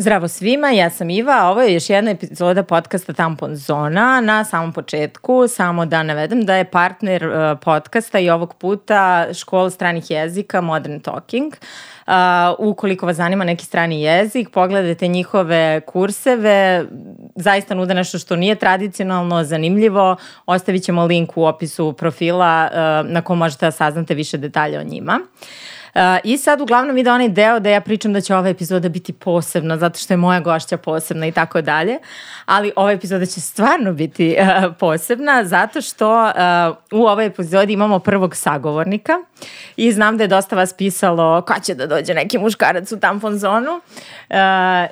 Zdravo svima, ja sam Iva, a ovo je još jedna epizoda podcasta Tampon Zona. Na samom početku samo da navedem da je partner uh, podcasta i ovog puta škola stranih jezika Modern Talking. Uh, ukoliko vas zanima neki strani jezik, pogledajte njihove kurseve, zaista nude nešto što nije tradicionalno, zanimljivo. Ostavit ćemo link u opisu profila uh, na kom možete da saznate više detalja o njima. Uh, I sad uglavnom ide onaj deo da ja pričam da će ova epizoda biti posebna zato što je moja gošća posebna i tako dalje. Ali ova epizoda će stvarno biti uh, posebna zato što uh, u ovoj epizodi imamo prvog sagovornika i znam da je dosta vas pisalo kad će da dođe neki muškarac u tampon zonu. Uh,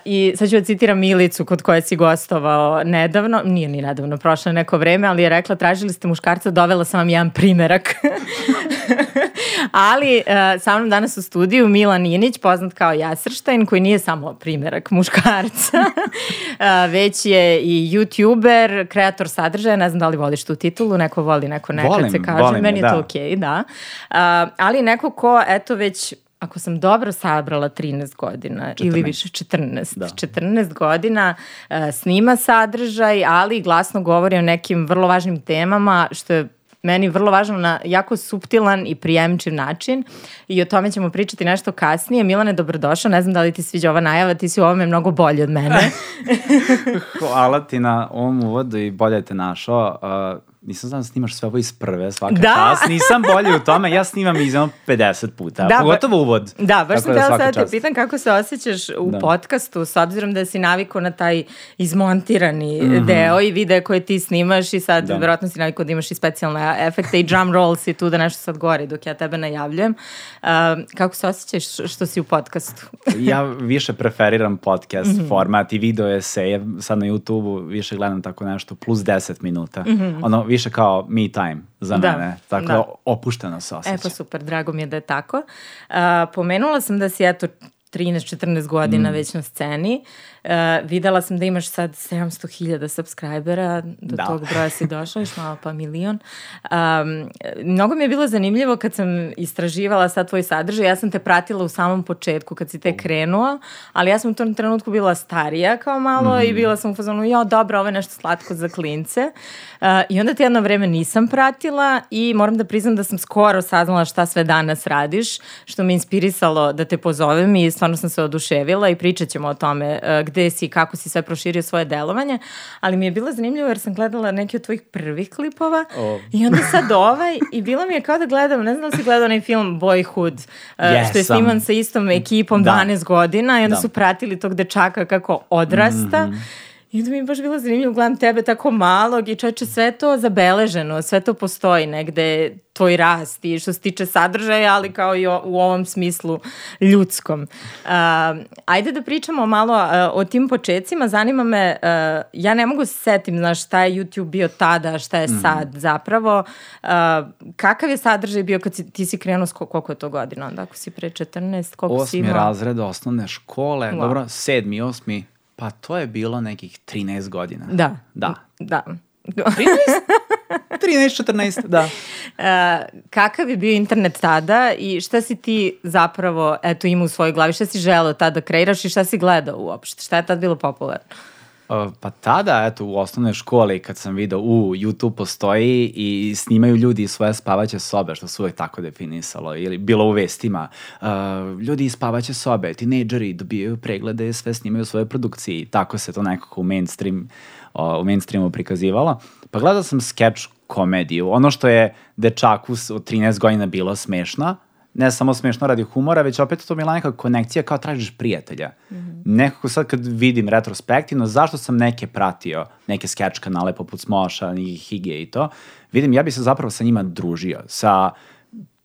I sad ću da citiram Milicu kod koje si gostovao nedavno, nije ni nedavno, prošlo neko vreme, ali je rekla tražili ste muškarca, dovela sam vam jedan primerak. ali uh, sa mnom danas u studiju Milan Inić, poznat kao Jasrštajn, koji nije samo primerak muškarca, već je i youtuber, kreator sadržaja, ne znam da li voliš tu titulu, neko voli, neko nekad volim, se kaže, volim, meni je da. to okej, okay, da. Ali neko ko, eto, već ako sam dobro sabrala 13 godina 14. ili više 14, da. 14 godina uh, snima sadržaj, ali glasno govori o nekim vrlo važnim temama, što je meni vrlo važno na jako suptilan i prijemčiv način i o tome ćemo pričati nešto kasnije. Milane, dobrodošao, ne znam da li ti sviđa ova najava, ti si u ovome mnogo bolji od mene. Hvala ti na ovom uvodu i bolje te našao. Uh, nisam znam da snimaš sve ovo iz prve svaka Da. čast. Nisam bolji u tome, ja snimam iz jedno 50 puta. Da, Da, Pogotovo uvod. Da, baš sam Tako htjela svaka sad da te pitam kako se osjećaš u Da. podcastu, s obzirom da si navikao na taj izmontirani Mhm. deo i video koje ti snimaš i sad Da. verovatno si navikao da imaš i specijalne efekte i drum roll si tu da nešto sad gori dok ja tebe najavljujem. Uh, kako se osjećaš što si u podcastu? ja više preferiram podcast Mhm. format i video eseje. Sad na YouTube-u više gledam tako nešto plus 10 minuta. Ono, više kao me time za. Da, mene. Tako da. opušteno se osjeća. E pa super, drago mi je da je tako. Uh, pomenula sam da si eto 13-14 godina mm. već na sceni. Uh, videla sam da imaš sad 700.000 subscribera, do Da. tog broja si došla, još malo pa milion. Um, mnogo mi je bilo zanimljivo kad sam istraživala sad tvoj sadržaj, ja sam te pratila u samom početku kad si te krenuo, ali ja sam u tom trenutku bila starija kao malo i bila sam u fazonu, jo dobro, ovo je nešto slatko za klince. Uh, I onda te jedno vreme nisam pratila i moram da priznam da sam skoro saznala šta sve danas radiš, što me inspirisalo da te pozovem i stvarno sam se oduševila i pričat ćemo o tome uh, gde si i kako si sve proširio svoje delovanje, ali mi je bilo zanimljivo jer sam gledala neke od tvojih prvih klipova O. i onda sad ovaj i bilo mi je kao da gledam, ne znam da si gledao onaj film Boyhood, uh, što je sniman sa istom ekipom Da. 12 godina i onda Da. su pratili tog dečaka kako odrasta. I onda mi je baš bilo zanimljivo, gledam tebe tako malog i čoveče, sve to zabeleženo, sve to postoji negde, tvoj rast i što se tiče sadržaja, ali kao i o, u ovom smislu ljudskom. Uh, ajde da pričamo malo uh, o tim početcima, zanima me, uh, ja ne mogu se setim, znaš, šta je YouTube bio tada, šta je sad zapravo, uh, kakav je sadržaj bio kad si, ti si krenuo, koliko je to godina onda, ako si pre 14, koliko si Osmi imao? razred osnovne škole, Wow. dobro, sedmi, osmi, pa to je bilo nekih 13 godina. Da. Da. Da. 13, 14, da. E, kakav je bio internet tada i šta si ti zapravo eto imao u svojoj glavi, šta si želeo tada da kreiraš i šta si gledao uopšte, šta je tad bilo popularno? Uh, Pa tada, eto, u osnovnoj školi kad sam video, u, YouTube postoji i snimaju ljudi iz svoje spavaće sobe, što se uvek tako definisalo, ili bilo u vestima. Uh, ljudi iz spavaće sobe, tinejdžeri dobijaju preglede, sve snimaju u svojoj produkciji. Tako se to nekako u mainstream, uh, u mainstreamu prikazivalo. Pa gledao sam sketch komediju. Ono što je dečaku od 13 godina bilo smešno, ne samo smešno radi humora, već opet to mi je bila neka konekcija kao tražiš prijatelja. Mm -hmm. Nekako sad kad vidim retrospektivno, zašto sam neke pratio, neke sketch kanale poput Smoša, nekih Hige i to, vidim ja bi se zapravo sa njima družio, sa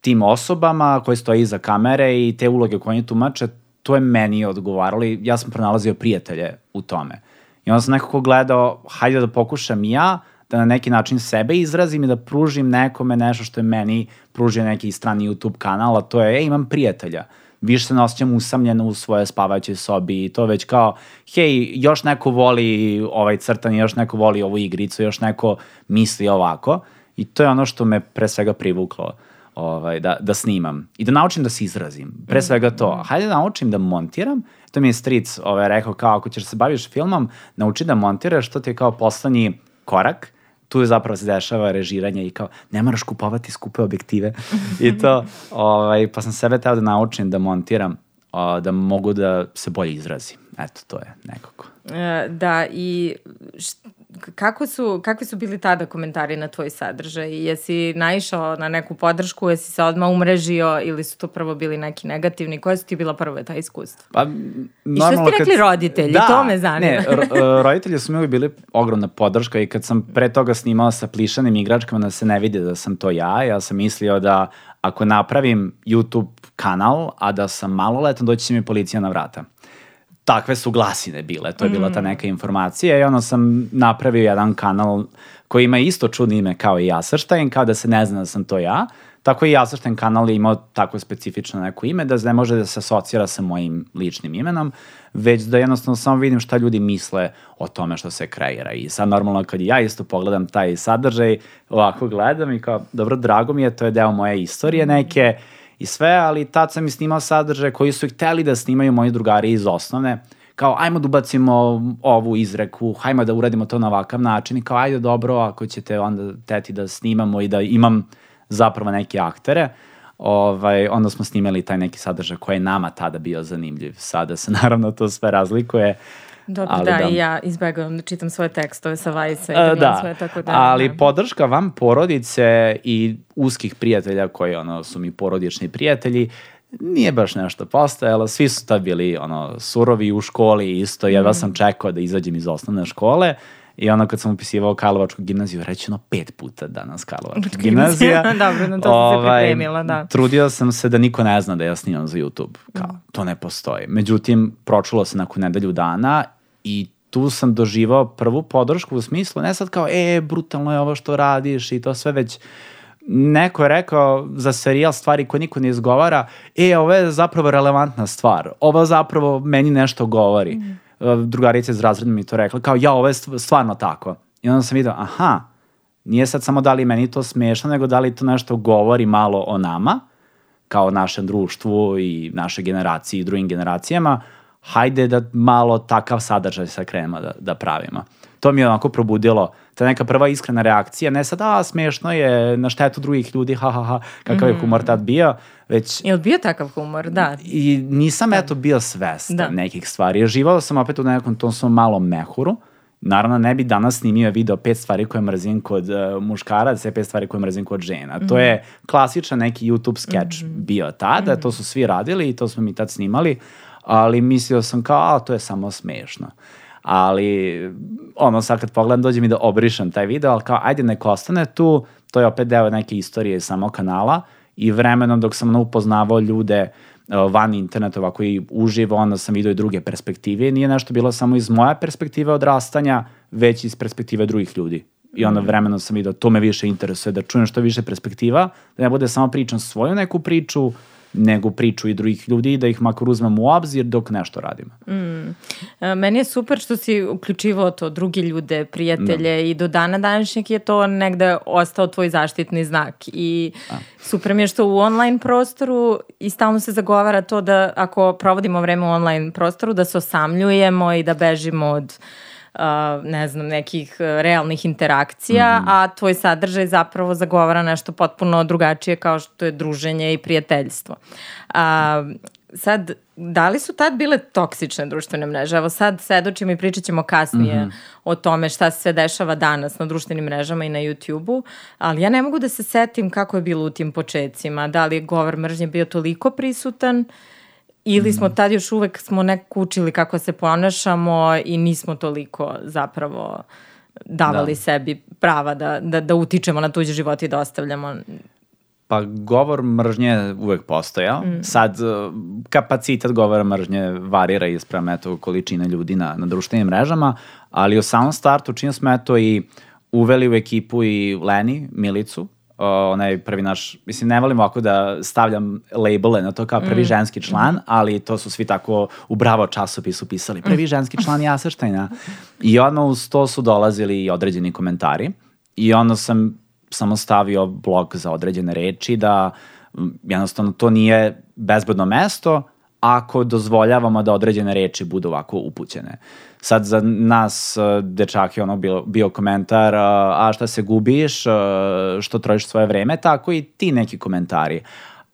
tim osobama koje stoje iza kamere i te uloge koje oni tumače, to je meni odgovaralo i ja sam pronalazio prijatelje u tome. I onda sam nekako gledao, hajde da pokušam i ja, da na neki način sebe izrazim i da pružim nekome nešto što je meni pružio neki strani YouTube kanal, a to je, ej, imam prijatelja. Više se ne osjećam usamljeno u svoje spavaćoj sobi i to već kao, hej, još neko voli ovaj crtan, još neko voli ovu igricu, još neko misli ovako. I to je ono što me pre svega privuklo. ovaj, da, da snimam i da naučim da se izrazim. Pre svega to. Hajde da naučim da montiram. To mi je stric ovaj, rekao kao ako ćeš se baviš filmom, nauči da montiraš, to ti je kao poslednji korak tu zapravo se dešava režiranje i kao ne moraš kupovati skupe objektive i to, ovaj, pa sam sebe teo da naučim da montiram, a, da mogu da se bolje izrazim. Eto, to je nekako. E, da, i kako su, kakvi su bili tada komentari na tvoj sadržaj? Jesi naišao na neku podršku, jesi se odmah umrežio ili su to prvo bili neki negativni? Koje su ti bila prve ta iskustva? Pa, I što ste rekli kad... roditelji? Da, to me zanima. ne, roditelji su mi uvijek bili ogromna podrška i kad sam pre toga snimao sa plišanim igračkama da se ne vidi da sam to ja, ja sam mislio da ako napravim YouTube kanal, a da sam maloletan, doći će mi policija na vrata takve su glasine bile, to je bila ta mm. neka informacija i onda sam napravio jedan kanal koji ima isto čudno ime kao i Jasrštajn, kao da se ne zna da sam to ja, tako i Jasrštajn kanal je imao tako specifično neko ime, da ne može da se asocira sa mojim ličnim imenom, već da jednostavno samo vidim šta ljudi misle o tome što se kreira. I sad normalno kad ja isto pogledam taj sadržaj, ovako gledam i kao, dobro, drago mi je, to je deo moje istorije neke, i sve, ali tad sam i snimao sadržaje koji su hteli da snimaju moji drugari iz osnovne, kao ajmo da ubacimo ovu izreku, hajmo da uradimo to na ovakav način i kao ajde dobro ako ćete onda teti da snimamo i da imam zapravo neke aktere, ovaj, onda smo snimali taj neki sadržaj koji je nama tada bio zanimljiv. Sada se naravno to sve razlikuje, Dobro, ali da, da, i ja izbegavam da čitam svoje tekstove sa Vajsa i da, da sve, tako da... Ali da. podrška vam porodice i uskih prijatelja koji ono, su mi porodični prijatelji, nije baš nešto postojalo, svi su tad bili ono, surovi u školi isto, jedva mm. sam čekao da izađem iz osnovne škole I ono kad sam upisivao Karlovačku gimnaziju, reći ono pet puta danas Karlovačka gimnazija. Dobro, na to ovaj, se pripremila, da. Trudio sam se da niko ne zna da ja snimam za YouTube. Kao, mm. to ne postoji. Međutim, pročulo se nakon nedelju dana i tu sam doživao prvu podršku u smislu, ne sad kao, e, brutalno je ovo što radiš i to sve već, neko je rekao za serijal stvari koje niko ne izgovara, e, ovo je zapravo relevantna stvar, ovo zapravo meni nešto govori. Mm. Drugarica iz razreda mi to rekla, kao, ja, ovo je stvarno tako. I onda sam vidio, aha, nije sad samo da li meni to smešno, nego da li to nešto govori malo o nama, kao našem društvu i naše generaciji i drugim generacijama, hajde da malo takav sadržaj sa krenemo da, da pravimo. To mi je onako probudilo, ta neka prva iskrena reakcija, ne sad, a smešno je, na štetu drugih ljudi, ha, ha, ha, kakav mm -hmm. je humor tad bio, već... Je li bio takav humor, da? I nisam da. eto bio svestan da. nekih stvari. Živao sam opet u nekom tom svom malom mehuru, Naravno, ne bi danas snimio video pet stvari koje mrzim kod uh, muškaraca, pet stvari koje mrzim kod žena. Mm -hmm. To je mhm. klasičan neki YouTube sketch mm -hmm. bio tada, mm -hmm. to su svi radili i to smo mi tad snimali, ali mislio sam kao, a to je samo smešno. Ali, ono, sad kad pogledam, dođe mi da obrišem taj video, ali kao, ajde, neko ostane tu, to je opet deo neke istorije iz samog kanala i vremenom dok sam upoznavao ljude e, van interneta, ovako i uživo, onda sam vidio i druge perspektive. Nije nešto bilo samo iz moje perspektive odrastanja, već iz perspektive drugih ljudi. I onda mm. vremenom sam vidio, to me više interesuje, da čujem što više perspektiva, da ne bude samo pričam svoju neku priču, nego priču i drugih ljudi da ih makar uzmem u obzir dok nešto radimo. Mm. E, meni je super što si uključivao to drugi ljude, prijatelje da. i do dana današnjeg je to negde ostao tvoj zaštitni znak i A. super mi je što u online prostoru i stalno se zagovara to da ako provodimo vreme u online prostoru da se osamljujemo i da bežimo od uh, ne znam, nekih e, realnih interakcija, mm -hmm. a tvoj sadržaj zapravo zagovara nešto potpuno drugačije kao što je druženje i prijateljstvo. A, sad, da li su tad bile toksične društvene mreže? Evo sad sedoćemo i pričat ćemo kasnije mm -hmm. o tome šta se sve dešava danas na društvenim mrežama i na YouTube-u, ali ja ne mogu da se setim kako je bilo u tim početcima. Da li je govor mržnje bio toliko prisutan Ili smo mm. tad još uvek smo nekako učili kako se ponašamo i nismo toliko zapravo davali da. sebi prava da, da, da utičemo na tuđe živote i da ostavljamo Pa govor mržnje uvek postoja. Mm. Sad, uh, kapacitet govora mržnje varira isprem eto, količine ljudi na, na društvenim mrežama, ali u samom startu čini smo eto i uveli u ekipu i Leni, Milicu, onaj prvi naš, mislim ne volim ovako da stavljam labele na to kao prvi mm. ženski član, mm. ali to su svi tako u Bravo časopisu pisali, prvi ženski član Jasrštajna. I odmah uz to su dolazili i određeni komentari i onda sam samo stavio blok za određene reči, da jednostavno to nije bezbedno mesto ako dozvoljavamo da određene reči budu ovako upućene. Sad za nas e, dečake ono bio, bio komentar a šta se gubiš, što trojiš svoje vreme, tako i ti neki komentari.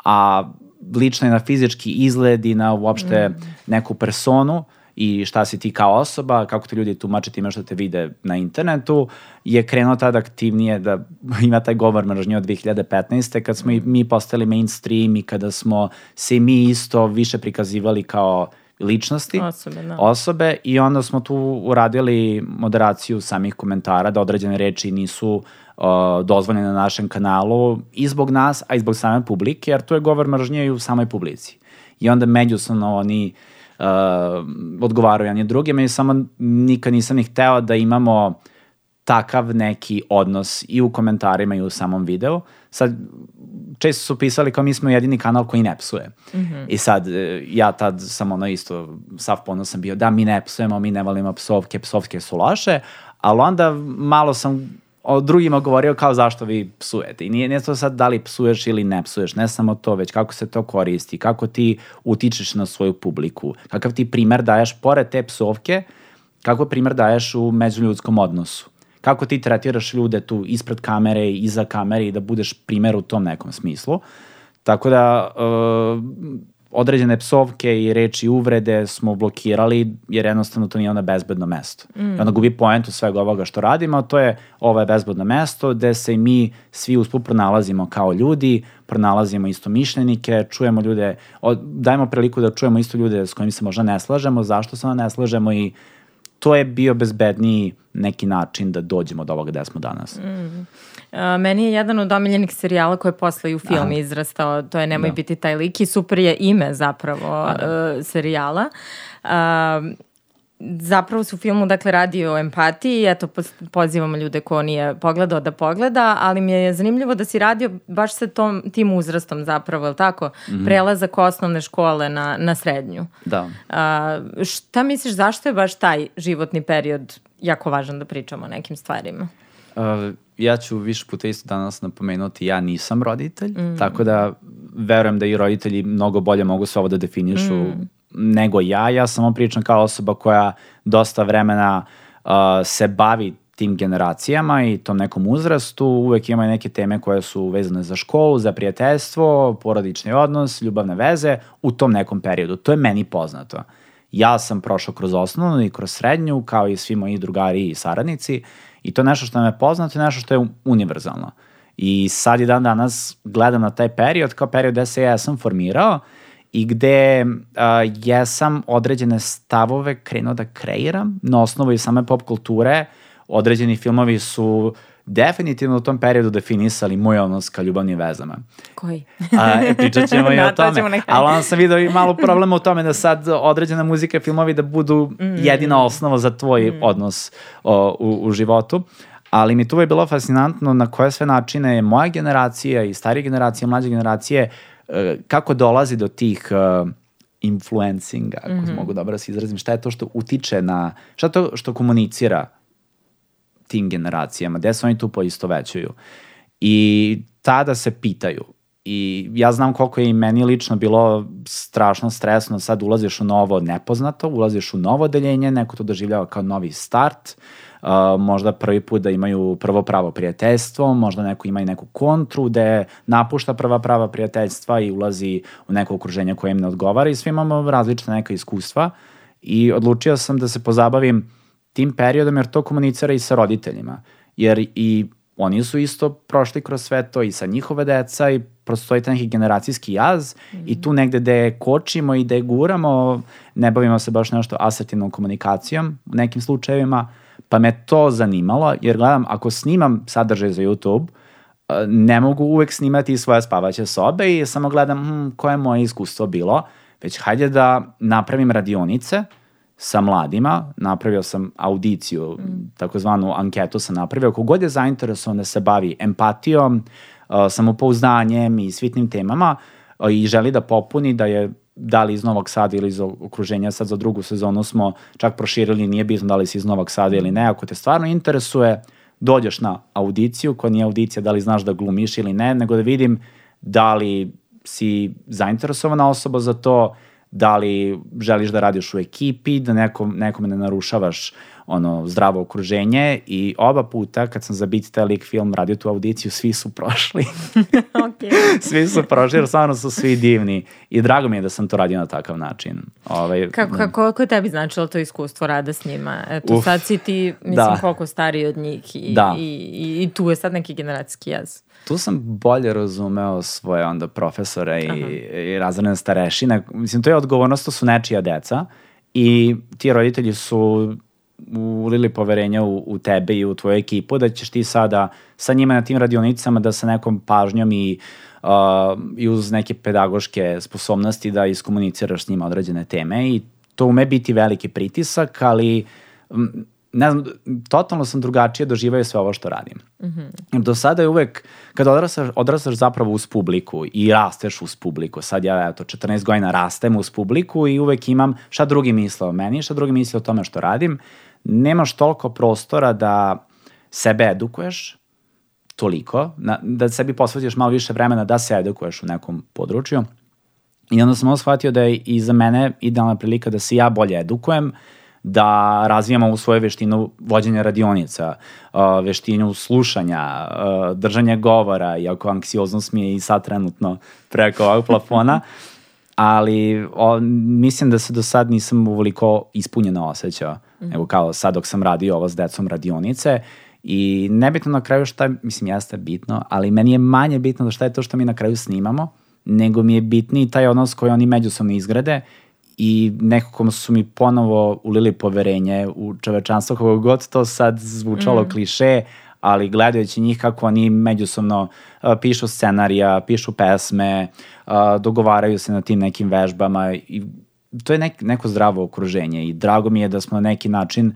A lično je na fizički izgled i na uopšte mm. neku personu i šta si ti kao osoba, kako te ljudi tumače time što te vide na internetu, je krenuo tad aktivnije da ima taj govor mržnje od 2015. kad smo i mi postali mainstream i kada smo se mi isto više prikazivali kao ličnosti, osobe, da. osobe i onda smo tu uradili moderaciju samih komentara da određene reči nisu uh, dozvoljene na našem kanalu i zbog nas, a i zbog same publike, jer tu je govor mržnje i u samoj publici. I onda međusobno oni uh, odgovaraju jedni drugima i samo nikad nisam ni hteo da imamo takav neki odnos i u komentarima i u samom videu. Sad, često su pisali kao mi smo jedini kanal koji ne psuje. Mm -hmm. I sad, e, ja tad sam ono isto, sav ponos sam bio, da mi ne psujemo, mi ne volimo psovke, psovke su loše, ali onda malo sam o drugima govorio kao zašto vi psujete. I nije, nije to sad da li psuješ ili ne psuješ, ne samo to, već kako se to koristi, kako ti utičeš na svoju publiku, kakav ti primer daješ pored te psovke, kako primer daješ u međuljudskom odnosu kako ti tretiraš ljude tu ispred kamere i iza kamere i da budeš primer u tom nekom smislu. Tako da uh, određene psovke i reči uvrede smo blokirali jer jednostavno to nije onda bezbedno mesto. Mm. I onda gubi poentu svega ovoga što radimo, a to je ovo je bezbedno mesto gde se mi svi usput pronalazimo kao ljudi, pronalazimo isto mišljenike, čujemo ljude, od, dajemo priliku da čujemo isto ljude s kojim se možda ne slažemo, zašto se ne slažemo i to je bio bezbedniji neki način da dođemo do ovoga gde smo danas. Mm. A, meni je jedan od omiljenih serijala koji je posle i u film izrastao, to je Nemoj da. biti taj lik i super je ime zapravo da. uh, serijala. Uh, zapravo se u filmu dakle radi o empatiji, eto pozivamo ljude ko nije pogledao da pogleda, ali mi je zanimljivo da si radio baš sa tom, tim uzrastom zapravo, je li tako? Mm -hmm. Prelazak osnovne škole na, na srednju. Da. A, šta misliš, zašto je baš taj životni period jako važan da pričamo o nekim stvarima? Uh, ja ću više puta isto danas napomenuti, ja nisam roditelj, mm. tako da verujem da i roditelji mnogo bolje mogu sve ovo da definišu mm nego ja. Ja samo pričam kao osoba koja dosta vremena uh, se bavi tim generacijama i tom nekom uzrastu. Uvek imaju neke teme koje su vezane za školu, za prijateljstvo, porodični odnos, ljubavne veze u tom nekom periodu. To je meni poznato. Ja sam prošao kroz osnovnu i kroz srednju, kao i svi moji drugari i saradnici, i to je nešto što nam je poznato i nešto što je univerzalno. I sad i dan danas gledam na taj period kao period gde se ja sam formirao i gde uh, jesam određene stavove krenuo da kreiram na osnovu i same pop kulture. Određeni filmovi su definitivno u tom periodu definisali moj odnos ka ljubavnim vezama. Koji? A, e, pričat ćemo i o tome. Ali onda sam vidio i malo problema u tome da sad određena muzika, filmovi da budu mm. jedina osnova za tvoj mm. odnos o, u, u životu. Ali mi tu je bilo fascinantno na koje sve načine je moja generacija i starije generacije, mlađe generacije kako dolazi do tih uh, influencinga, ako mm -hmm. mogu dobro da se izrazim, šta je to što utiče na, šta je to što komunicira tim generacijama, gde se oni tu poistovećuju. I tada se pitaju, i ja znam koliko je i meni lično bilo strašno stresno, sad ulaziš u novo nepoznato, ulaziš u novo deljenje, neko to doživljava kao novi start, uh, možda prvi put da imaju prvo pravo prijateljstvo, možda neko ima i neku kontru gde napušta prva prava prijateljstva i ulazi u neko okruženje koje im ne odgovara i svi imamo različite neka iskustva i odlučio sam da se pozabavim tim periodom jer to komunicira i sa roditeljima. Jer i oni su isto prošli kroz sve to i sa njihove deca i prostoji taj neki generacijski jaz mm -hmm. i tu negde gde kočimo i gde guramo, ne bavimo se baš nešto asertivnom komunikacijom u nekim slučajevima, Pa me to zanimalo, jer gledam, ako snimam sadržaj za YouTube, e, ne mogu uvek snimati svoje spavaće sobe i samo gledam hm, koje je moje iskustvo bilo, već hajde da napravim radionice sa mladima, napravio sam audiciju, mm. takozvanu anketu sam napravio, kogod je zainteresovan da se bavi empatijom, uh, samopouzdanjem i svitnim temama uh, i želi da popuni da je da li iz Novog Sada ili iz okruženja, sad za drugu sezonu smo čak proširili, nije bitno da li si iz Novog Sada ili ne, ako te stvarno interesuje, dođeš na audiciju, koja nije audicija da li znaš da glumiš ili ne, nego da vidim da li si zainteresovana osoba za to, da li želiš da radiš u ekipi, da nekom, nekome ne narušavaš ono zdravo okruženje i oba puta kad sam za Beat taj lik film radio tu audiciju, svi su prošli. okay. svi su prošli jer stvarno su svi divni i drago mi je da sam to radio na takav način. Ovaj, kako, kako, koliko je tebi značilo to iskustvo rada s njima? Eto, Uf, sad si ti, mislim, da. koliko stariji od njih i, da. i, i, i tu je sad neki generacijski jaz tu sam bolje razumeo svoje onda profesore i, i razredne starešine. Mislim, to je odgovornost, to su nečija deca i ti roditelji su ulili poverenja u, u tebe i u tvoju ekipu, da ćeš ti sada sa njima na tim radionicama da sa nekom pažnjom i, uh, i uz neke pedagoške sposobnosti da iskomuniciraš s njima određene teme i to ume biti veliki pritisak, ali ne znam, totalno sam drugačije doživao sve ovo što radim. Mm -hmm. Do sada je uvek, kada odrastaš, odrastaš zapravo uz publiku i rasteš uz publiku, sad ja eto 14 godina rastem uz publiku i uvek imam šta drugi misle o meni, šta drugi misle o tome što radim, nemaš toliko prostora da sebe edukuješ, toliko, na, da sebi posvetiš malo više vremena da se edukuješ u nekom području. I onda sam ovo shvatio da je i za mene idealna prilika da se ja bolje edukujem, da razvijamo u svoje veštinu vođenja radionica, veštinu slušanja, držanja govora, iako anksioznost mi je i sad trenutno preko ovog plafona, ali o, mislim da se do sad nisam uvoliko ispunjeno osjećao. Mm. Evo kao sad dok sam radio ovo s decom radionice i nebitno na kraju šta, mislim jeste bitno, ali meni je manje bitno da šta je to što mi na kraju snimamo, nego mi je bitniji taj odnos koji oni međusobno izgrade i nekako su mi ponovo ulili poverenje u čovečanstvo, kako god to sad zvučalo mm. kliše, ali gledajući njih kako oni međusobno pišu scenarija, pišu pesme, dogovaraju se na tim nekim vežbama i to je nek, neko zdravo okruženje i drago mi je da smo na neki način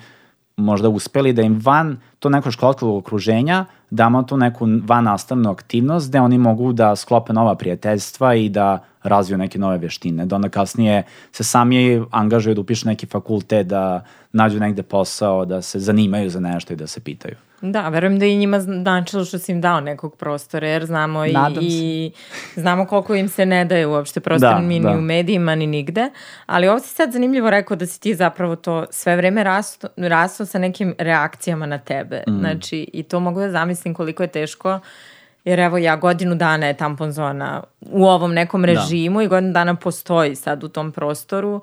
možda uspeli da im van to neko školskog okruženja damo tu neku van nastavnu aktivnost gde oni mogu da sklope nova prijateljstva i da razviju neke nove veštine, da onda kasnije se sami angažuju da upišu neki fakultet, da nađu negde posao, da se zanimaju za nešto i da se pitaju. Da, verujem da i njima značilo što si im dao nekog prostora, jer znamo i, i znamo koliko im se ne daje uopšte prostor da, ni, da. ni u medijima, ni nigde. Ali ovo si sad zanimljivo rekao da si ti zapravo to sve vreme rasto, rasto sa nekim reakcijama na tebe. Mm. Znači, i to mogu da zamislim koliko je teško Jer evo ja godinu dana je tampon zona u ovom nekom da. režimu da. i godinu dana postoji sad u tom prostoru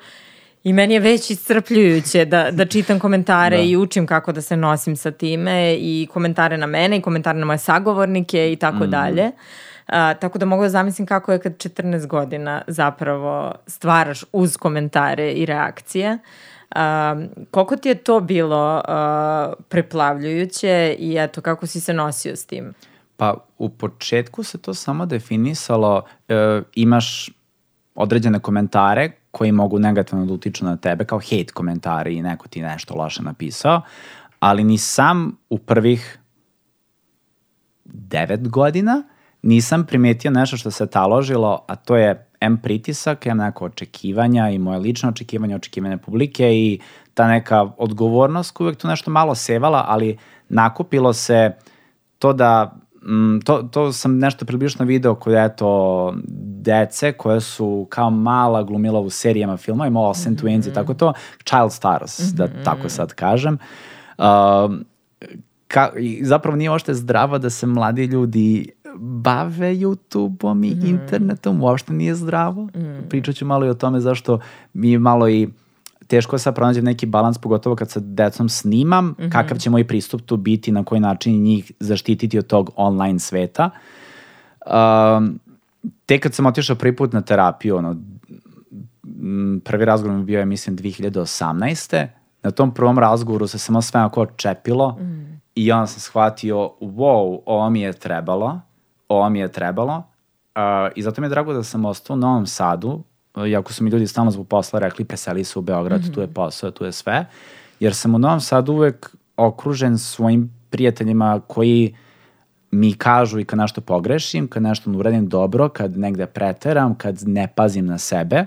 I meni je već iscrpljujuće da, da čitam komentare da. i učim kako da se nosim sa time i komentare na mene i komentare na moje sagovornike i tako mm. dalje. A, tako da mogu da zamislim kako je kad 14 godina zapravo stvaraš uz komentare i reakcije. A, koliko ti je to bilo a, preplavljujuće i eto kako si se nosio s tim? Pa u početku se to samo definisalo, e, imaš određene komentare koji mogu negativno da utiču na tebe, kao hate komentari i neko ti nešto loše napisao, ali ni sam u prvih devet godina nisam primetio nešto što se taložilo, a to je M pritisak, M neko očekivanja i moje lično očekivanje, očekivanje publike i ta neka odgovornost koja uvek tu nešto malo sevala, ali nakupilo se to da Mm, to, to sam nešto približno video kod eto dece koje su kao mala glumila u serijama filma, ima Olsen mm -hmm. Twins i tako to, Child Stars, mm -hmm. da mhm. tako sad kažem. Uh, ka, zapravo nije ošte zdravo da se mladi ljudi bave YouTube-om i mm -hmm. internetom, uopšte nije zdravo. Mm -hmm. Pričat ću malo i o tome zašto mi malo i teško je sad pronađem neki balans, pogotovo kad sa decom snimam, mm -hmm. kakav će moj pristup tu biti, na koji način njih zaštititi od tog online sveta. Um, tek kad sam otišao prvi put na terapiju, ono, prvi razgovor mi bio je, mislim, 2018. Na tom prvom razgovoru se samo sve onako čepilo mm. i onda sam shvatio, wow, ovo mi je trebalo, ovo mi je trebalo. Uh, I zato mi je drago da sam ostao u Novom Sadu, iako su mi ljudi stalno zbog posla rekli preseli se u Beograd, mm -hmm. tu je posao, tu je sve, jer sam u Novom Sadu uvek okružen svojim prijateljima koji mi kažu i kad nešto pogrešim, kad nešto ne uradim dobro, kad negde preteram, kad ne pazim na sebe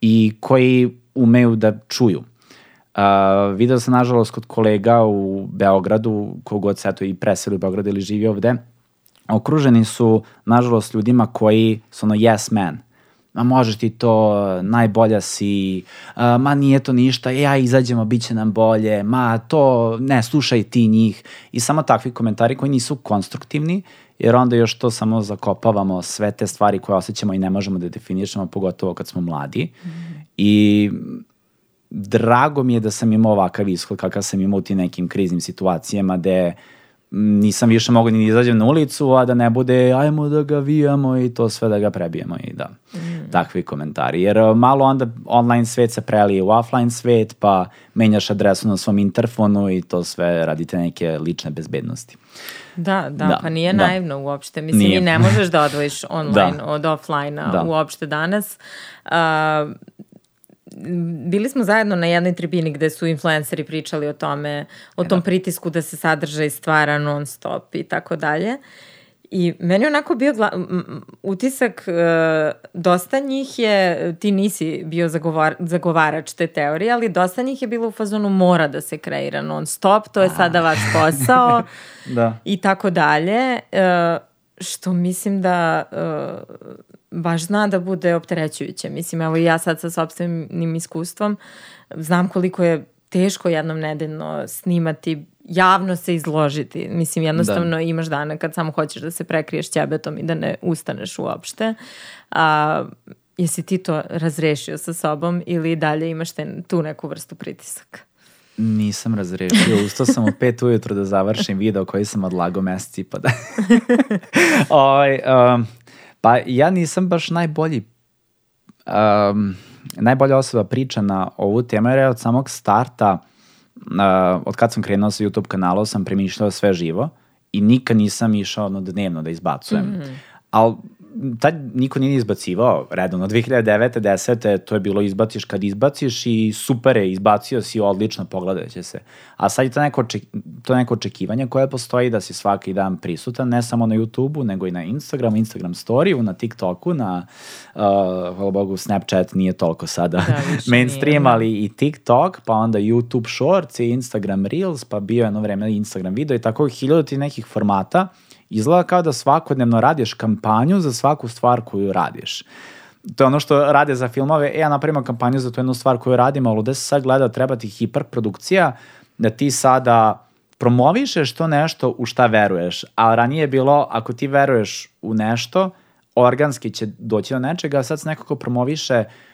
i koji umeju da čuju. Uh, video sam, nažalost, kod kolega u Beogradu, kogod se eto i preseli u Beogradu ili živi ovde, okruženi su, nažalost, ljudima koji su ono yes man. Ma možeš ti to, najbolja si, ma nije to ništa, e, ja izađemo, bit će nam bolje, ma to, ne, slušaj ti njih. I samo takvi komentari koji nisu konstruktivni, jer onda još to samo zakopavamo sve te stvari koje osjećamo i ne možemo da definišemo, pogotovo kad smo mladi. Mm. I drago mi je da sam imao ovakav ishod kakav sam imao u tim nekim kriznim situacijama gde nisam više mogao ni da izađem na ulicu, a da ne bude ajmo da ga vijamo i to sve da ga prebijemo i da, mm. takvi komentari. Jer uh, malo onda online svet se prelije u offline svet, pa menjaš adresu na svom interfonu i to sve radite neke lične bezbednosti. Da, da, da pa nije da. naivno uopšte. Mislim, nije. i ne možeš da odvojiš online da. od offline-a da. uopšte danas. Uh, bili smo zajedno na jednoj tribini gde su influenceri pričali o tome, o tom da. pritisku da se sadržaj stvara non stop i tako dalje. I meni onako bio gla, utisak, uh, dosta njih je, ti nisi bio zagovar, zagovarač te teorije, ali dosta njih je bilo u fazonu mora da se kreira non stop, to je sada vaš posao da. i tako dalje. Uh, što mislim da baš zna da bude opterećujuće. Mislim, evo i ja sad sa sobstvenim iskustvom znam koliko je teško jednom nedeljno snimati, javno se izložiti. Mislim, jednostavno da. imaš dana kad samo hoćeš da se prekriješ ćebetom i da ne ustaneš uopšte. A, jesi ti to razrešio sa sobom ili dalje imaš te, tu neku vrstu pritisaka? Nisam razrešio, ustao sam u pet ujutro da završim video koji sam odlagao mesec i pa da. Oj, um, Pa ja nisam baš najbolji um, najbolja osoba priča na ovu temu, jer od samog starta, uh, od kad sam krenuo sa YouTube kanalom, sam premišljao sve živo i nikad nisam išao ono dnevno da izbacujem. Mm -hmm. Ali tad niko nije izbacivao redovno. 2009. 10. to je bilo izbaciš kad izbaciš i super je, izbacio si odlično, pogledat će se. A sad je to neko, oček, to neko očekivanje koje postoji da si svaki dan prisutan, ne samo na YouTube-u, nego i na Instagramu, Instagram storiju, na TikToku, na, uh, hvala Bogu, Snapchat nije toliko sada da, mainstream, nije, ali i TikTok, pa onda YouTube Shorts i Instagram Reels, pa bio jedno vreme Instagram video i tako hiljadu ti nekih formata Izgleda kao da svakodnevno radiš kampanju za svaku stvar koju radiš. To je ono što rade za filmove, e, ja napravimo kampanju za tu jednu stvar koju radimo, ali gde se sad gleda, treba ti hiperprodukcija, da ti sada promovišeš to nešto u šta veruješ. A ranije je bilo, ako ti veruješ u nešto, organski će doći do nečega, a sad se nekako promoviše uh,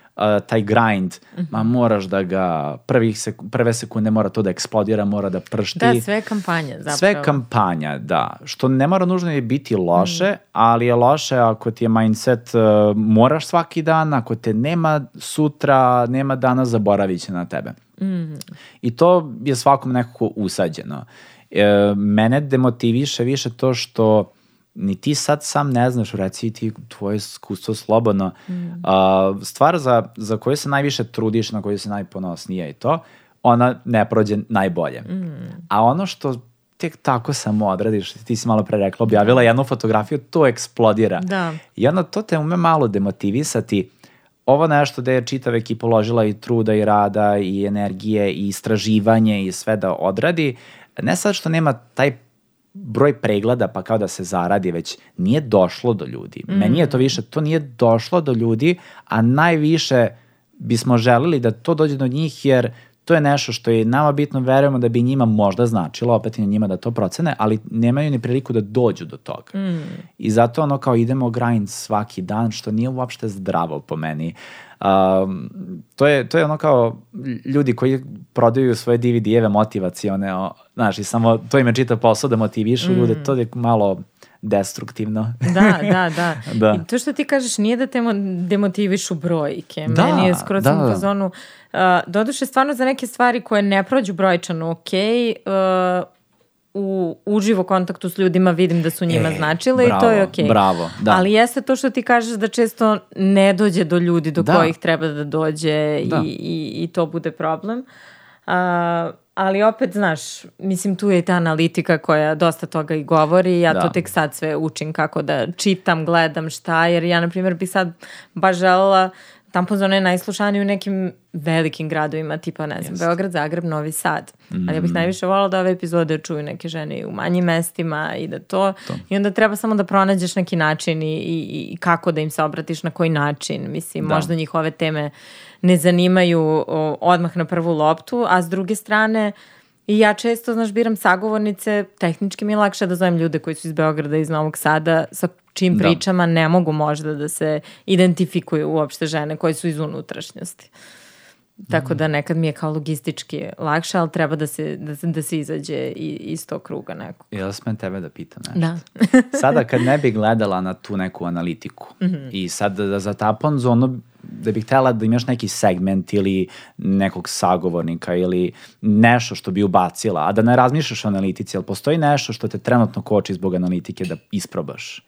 taj grind, mm -hmm. ma moraš da ga, prvih sek prve sekunde mora to da eksplodira, mora da pršti. Da, sve kampanja zapravo. Sve kampanja, da. Što ne mora nužno je biti loše, mm. ali je loše ako ti je mindset uh, moraš svaki dan, ako te nema sutra, nema dana, zaboravit će na tebe. Mm. I to je svakom nekako usađeno. E, mene demotiviše više to što ni ti sad sam ne znaš, reci ti tvoje iskustvo slobodno. Mm. Uh, stvar za, za koju se najviše trudiš, na koju se najponosnije i to, ona ne prođe najbolje. Mm. A ono što tek tako samo odradiš, ti si malo pre rekla, objavila da. jednu fotografiju, to eksplodira. Da. I onda to te ume malo demotivisati. Ovo nešto da je čitava ekipa uložila i truda i rada i energije i istraživanje i sve da odradi, ne sad što nema taj broj pregleda pa kao da se zaradi, već nije došlo do ljudi. Mm. Meni je to više, to nije došlo do ljudi, a najviše bismo želeli da to dođe do njih jer to je nešto što je nama bitno, verujemo da bi njima možda značilo, opet i na njima da to procene, ali nemaju ni priliku da dođu do toga. Mm. I zato ono kao idemo grind svaki dan, što nije uopšte zdravo po meni. Um, to, je, to je ono kao ljudi koji prodaju svoje DVD-eve motivacione, o, znaš, i samo to im je čita posao da motivišu mm. ljude, to je malo destruktivno. da, da, da, da. I to što ti kažeš nije da te demotivišu brojke. Da, Meni je skoro da, sam u fazonu, uh, doduše stvarno za neke stvari koje ne prođu brojčano ok, uh, u uživo kontaktu s ljudima vidim da su njima e, značile bravo, i to je okej. Okay. Bravo, da. Ali jeste to što ti kažeš da često ne dođe do ljudi do da. kojih treba da dođe da. I, i, i to bude problem. Uh, ali opet, znaš, mislim tu je i ta analitika koja dosta toga i govori, ja da. to tek sad sve učim kako da čitam, gledam šta, jer ja, na primjer, bih sad baš želela tampon zona je najslušanija u nekim velikim gradovima, tipa, ne znam, Jest. Beograd, Zagreb, Novi Sad. Ali ja bih najviše volala da ove epizode čuju neke žene i u manjim mestima i da to, I onda treba samo da pronađeš neki način i, i, i kako da im se obratiš, na koji način. Mislim, Da. možda njih ove teme ne zanimaju o, odmah na prvu loptu, a s druge strane, I ja često, znaš, biram sagovornice, tehnički mi je lakše da zovem ljude koji su iz Beograda, iz Novog Sada, sa čim Da. pričama ne mogu možda da se identifikuju uopšte žene koje su iz unutrašnjosti. Tako da nekad mi je kao logistički lakše, ali treba da se, da, se- da se izađe i, iz tog kruga nekog. Jel smem tebe da pitam nešto? Da. Sada kad ne bi gledala na tu neku analitiku Mhm. i sad da za tapon zonu da bih htela da imaš neki segment ili nekog sagovornika ili nešto što bi ubacila, a da ne razmišljaš o analitici, ali postoji nešto što te trenutno koči zbog analitike da isprobaš.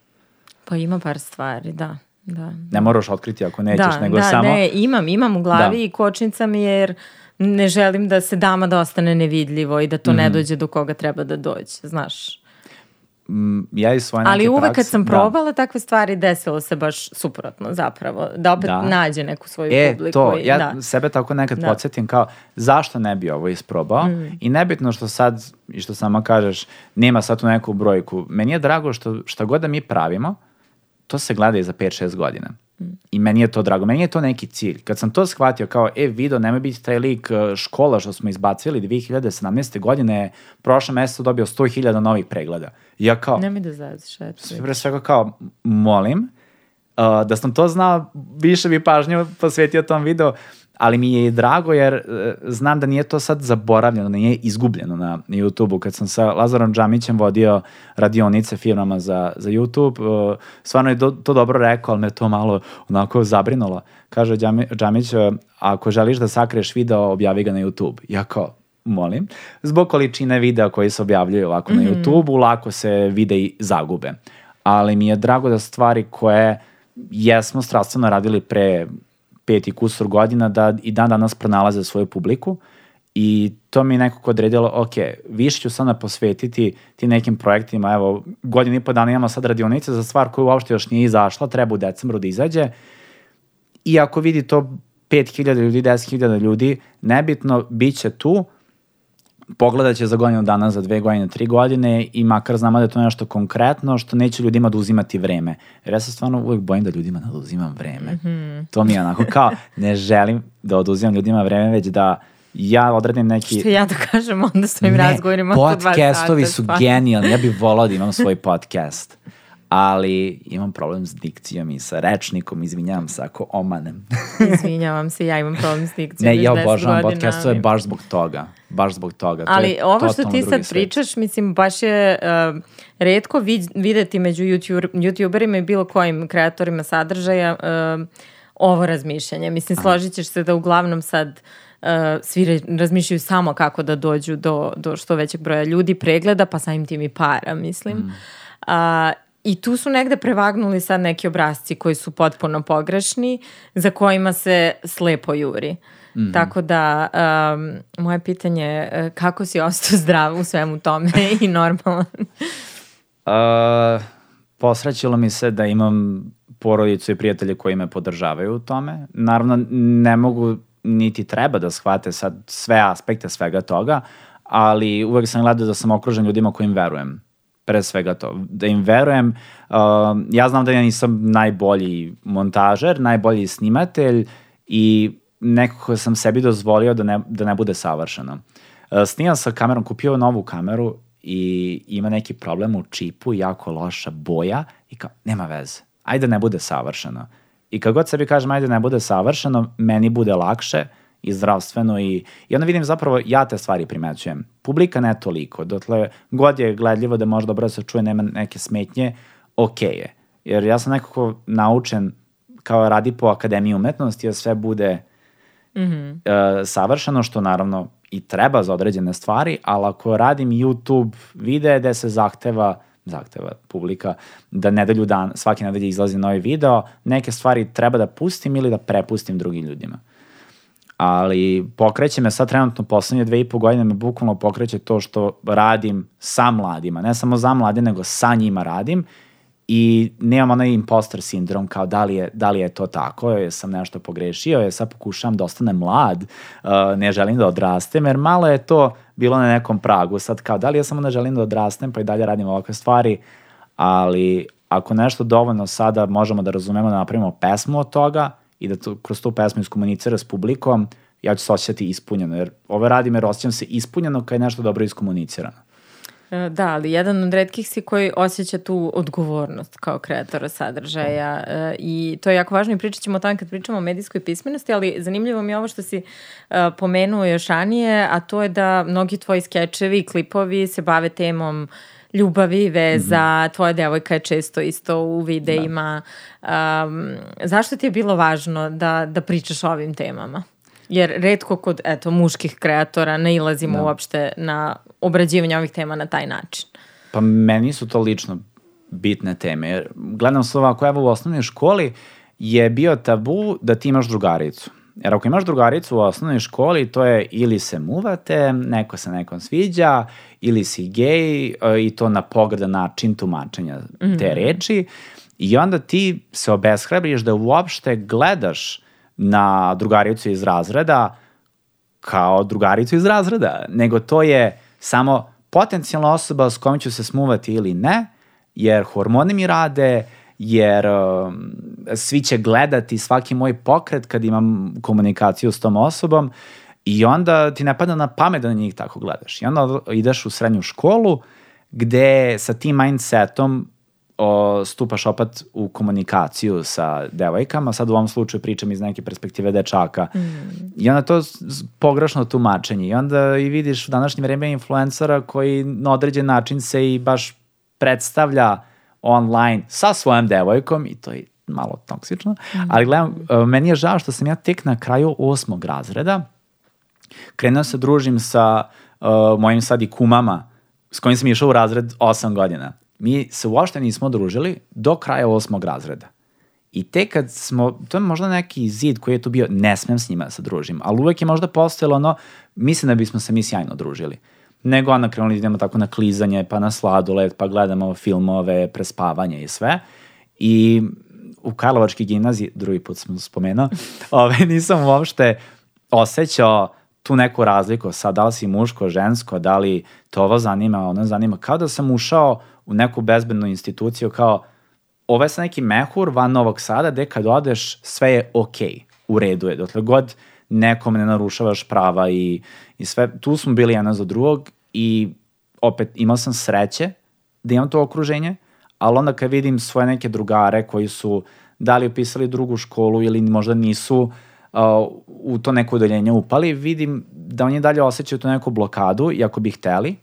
Pa ima par stvari, da. Da. Ne moraš otkriti ako nećeš, da, nego da, samo... ne, imam, imam u glavi Da. i kočnica mi je jer ne želim da se dama da ostane nevidljivo i da to Mhm. ne dođe do koga treba da dođe, znaš. Mm, ja iz svoje neke Ali uvek kad prakse- sam da. probala takve stvari, desilo se baš suprotno zapravo. Da opet Da. nađe neku svoju E, publiku. to, i- ja da. sebe tako nekad Da. podsjetim kao zašto ne bi ovo isprobao Mm. i nebitno što sad, i što sama kažeš, nema sad tu neku brojku. Meni je drago što šta god da mi pravimo, to se gleda i za 5-6 godina. Mm. I meni je to drago. Meni je to neki cilj. Kad sam to shvatio kao, e, video, nemoj biti taj lik e, škola što smo izbacili 2017. godine, prošle meseca dobio 100.000 novih pregleda. Ja kao, Nemoj da zaziš, eto. pre svega kao, molim, uh, da sam to znao, više bi pažnju posvetio tom videu, ali mi je i drago jer uh, znam da nije to sad zaboravljeno, nije izgubljeno na, YouTube-u. Kad sam sa Lazarom Džamićem vodio radionice firmama za, za YouTube, uh, stvarno je to dobro rekao, ali me to malo onako zabrinulo. Kaže Džami, Džamić, uh, ako želiš da sakriješ video, objavi ga na YouTube. Ja kao, molim, zbog količine videa koji se objavljuju ovako na YouTube-u, lako se videi zagube. Ali mi je drago da stvari koje jesmo strastveno radili pre pet i kusur godina, da i dan danas pronalaze svoju publiku i to mi je nekako odredilo, ok, više ću sada posvetiti ti nekim projektima, evo, godinu i po dana imamo sad radionice za stvar koja uopšte još nije izašla, treba u decembru da izađe, i ako vidi to 5000 ljudi, 10.000 ljudi, nebitno, bit će tu, pogledat će za godinu dana, za dve godine, tri godine i makar znamo da je to nešto konkretno što neće ljudima da uzimati vreme. Jer ja se stvarno uvek bojim da ljudima da uzimam vreme. Mhm. To mi je onako kao, ne želim da oduzimam ljudima vreme, već da ja odredim neki... Što ja da kažem onda svojim razgovorima po dva podcastovi su stvarno. genijalni. Ja bih volao da imam svoj podcast. Ali imam problem s dikcijom i sa rečnikom, izvinjavam se ako omanem. Izvinjavam se, ja imam problem s dikcijom. Ne, ja 10 obožavam podcastove baš zbog toga. Baš zbog toga. To Ali je ovo što ti sad svet. pričaš, mislim, baš je uh, redko vid, videti među YouTube, youtuberima i bilo kojim kreatorima sadržaja uh, ovo razmišljanje. Mislim, složit ćeš se da uglavnom sad uh, svi razmišljaju samo kako da dođu do, do što većeg broja ljudi, pregleda, pa samim tim i para, mislim. Mm. A, I tu su negde prevagnuli sad neki obrazci koji su potpuno pogrešni, za kojima se slepo juri. Mhm. Tako da, um, moje pitanje je e, kako si ostao zdrav u svemu tome i normalan? Uh, posrećilo mi se da imam porodicu i prijatelje koji me podržavaju u tome. Naravno, ne mogu niti treba da shvate sad sve aspekte svega toga, ali uvek sam gledao da sam okružen ljudima kojim verujem. Pre svega to. Da im verujem. Uh, ja znam da ja nisam najbolji montažer, najbolji snimatelj i nekako sam sebi dozvolio da ne, da ne bude savršeno. Uh, snimam sa kamerom, kupio novu kameru i ima neki problem u čipu, jako loša boja i kao, nema veze, ajde ne bude savršeno. I kad god sebi kažem, ajde ne bude savršeno, meni bude lakše i zdravstveno i, i onda vidim zapravo ja te stvari primećujem. Publika ne toliko, dotle god je gledljivo da može dobro da se čuje, nema neke smetnje, ok je. Jer ja sam nekako naučen kao radi po Akademiji umetnosti, da sve bude e, savršeno, što naravno i treba za određene stvari, ali ako radim YouTube videe gde se zahteva zahteva publika da nedelju dan, svake nedelje izlazi novi video, neke stvari treba da pustim ili da prepustim drugim ljudima. Ali pokreće me sad trenutno poslednje dve i po godine me bukvalno pokreće to što radim sa mladima, ne samo za mlade, nego sa njima radim i nemam onaj imposter sindrom kao da li je, da li je to tako, je sam nešto pogrešio, je sad pokušavam da ostanem mlad, uh, ne želim da odrastem, jer malo je to bilo na nekom pragu, sad kao da li ja samo ne želim da odrastem pa i dalje radim ovakve stvari, ali ako nešto dovoljno sada možemo da razumemo da napravimo pesmu od toga i da to, kroz tu pesmu iskomunicira s publikom, ja ću se osjećati ispunjeno, jer ove radim jer osjećam se ispunjeno kad je nešto dobro iskomunicirano. E, da, ali jedan od redkih si koji osjeća tu odgovornost kao kreatora sadržaja e, i to je jako važno i pričat ćemo o tome kad pričamo o medijskoj pismenosti, ali zanimljivo mi je ovo što si e, pomenuo još ranije, a to je da mnogi tvoji skečevi i klipovi se bave temom ljubavi, veza, mm -hmm. tvoja devojka je često isto u videima. Da. Um, zašto ti je bilo važno da, da pričaš o ovim temama? Jer redko kod eto, muških kreatora ne ilazimo da. uopšte na obrađivanje ovih tema na taj način. Pa meni su to lično bitne teme. Jer gledam se ovako, evo u osnovnoj školi je bio tabu da ti imaš drugaricu. Jer ako imaš drugaricu u osnovnoj školi, to je ili se muvate, neko se nekom sviđa, ili si gej e, i to na pogrdan način tumačenja te mm. reči. I onda ti se obeshrabriš da uopšte gledaš na drugaricu iz razreda kao drugaricu iz razreda, nego to je samo potencijalna osoba s kojom ću se smuvati ili ne, jer hormoni mi rade, jer uh, svi će gledati svaki moj pokret kad imam komunikaciju s tom osobom i onda ti ne pada na pamet da na njih tako gledaš. I onda ideš u srednju školu gde sa tim mindsetom o, stupaš opet u komunikaciju sa devojkama, sad u ovom slučaju pričam iz neke perspektive dečaka. Mm. I onda to pogrešno tumačenje. I onda i vidiš u današnje vreme influencera koji na određen način se i baš predstavlja online sa svojom devojkom i to je malo toksično. Mm. Ali gledam, e, meni je žao što sam ja tek na kraju osmog razreda krenuo se družim sa uh, mojim sad i kumama s kojim sam išao u razred 8 godina mi se uopšte nismo družili do kraja osmog razreda. I te kad smo, to je možda neki zid koji je tu bio, ne smem s njima da se družim, ali uvek je možda postojalo ono, mislim da bismo se mi sjajno družili. Nego onda krenuli da idemo tako na klizanje, pa na sladoled, pa gledamo filmove, prespavanje i sve. I u Karlovački gimnaziji, drugi put sam spomenuo, ove, nisam uopšte osjećao tu neku razliku, sad da li si muško, žensko, da li to ovo zanima, ono zanima, kao da sam ušao u neku bezbednu instituciju kao ovo je sa neki mehur van Novog Sada gde kad odeš sve je okej, okay, u redu je, dotle god nekom ne narušavaš prava i, i sve, tu smo bili jedna za drugog i opet imao sam sreće da imam to okruženje, ali onda kad vidim svoje neke drugare koji su da li upisali drugu školu ili možda nisu uh, u to neko udeljenje upali, vidim da oni dalje osjećaju tu neku blokadu i ako bi hteli,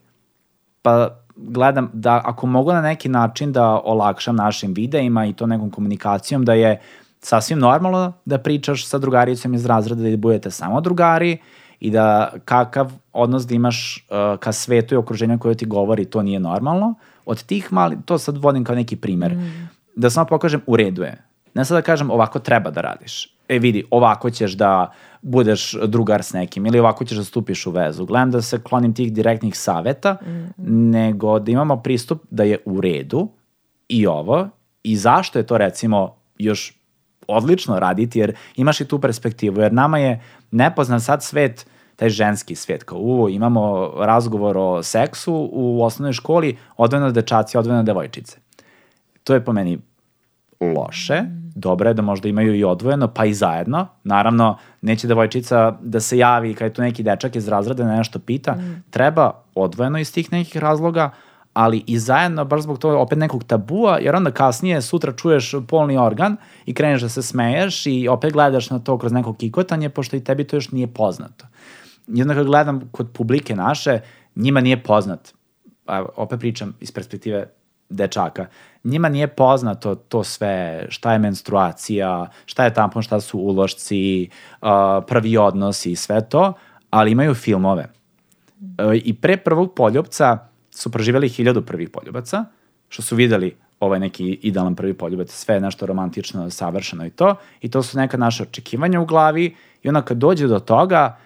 pa gledam da ako mogu na neki način da olakšam našim videima i to nekom komunikacijom da je sasvim normalno da pričaš sa drugaricom iz razreda da budete samo drugari i da kakav odnos da imaš uh, ka svetu i okruženju koje ti govori to nije normalno. Od tih mali, to sad vodim kao neki primer, mm. da samo pokažem u redu je. Ne sad da kažem ovako treba da radiš. E vidi, ovako ćeš da budeš drugar s nekim ili ovako ćeš da stupiš u vezu. Gledam da se klonim tih direktnih saveta, mm -hmm. nego da imamo pristup da je u redu i ovo i zašto je to recimo još odlično raditi jer imaš i tu perspektivu jer nama je nepoznat sad svet taj ženski svet, kao u, imamo razgovor o seksu u osnovnoj školi, odvojeno dečaci, odvojeno devojčice. To je po meni loše, mm. Dobro je da možda imaju i odvojeno, pa i zajedno. Naravno, neće devojčica da se javi kad je tu neki dečak iz razreda nešto pita. Mm. Treba odvojeno iz tih nekih razloga, ali i zajedno, baš zbog toga opet nekog tabua, jer onda kasnije sutra čuješ polni organ i kreneš da se smeješ i opet gledaš na to kroz neko kikotanje, pošto i tebi to još nije poznato. I onda kad gledam kod publike naše, njima nije poznat, a, opet pričam iz perspektive dečaka, njima nije poznato to sve, šta je menstruacija, šta je tampon, šta su ulošci, uh, prvi odnos i sve to, ali imaju filmove. Uh, I pre prvog poljubca su proživjeli hiljadu prvih poljubaca, što su videli ovaj neki idealan prvi poljubac, sve je nešto romantično, savršeno i to, i to su neka naša očekivanja u glavi i onda kad dođe do toga,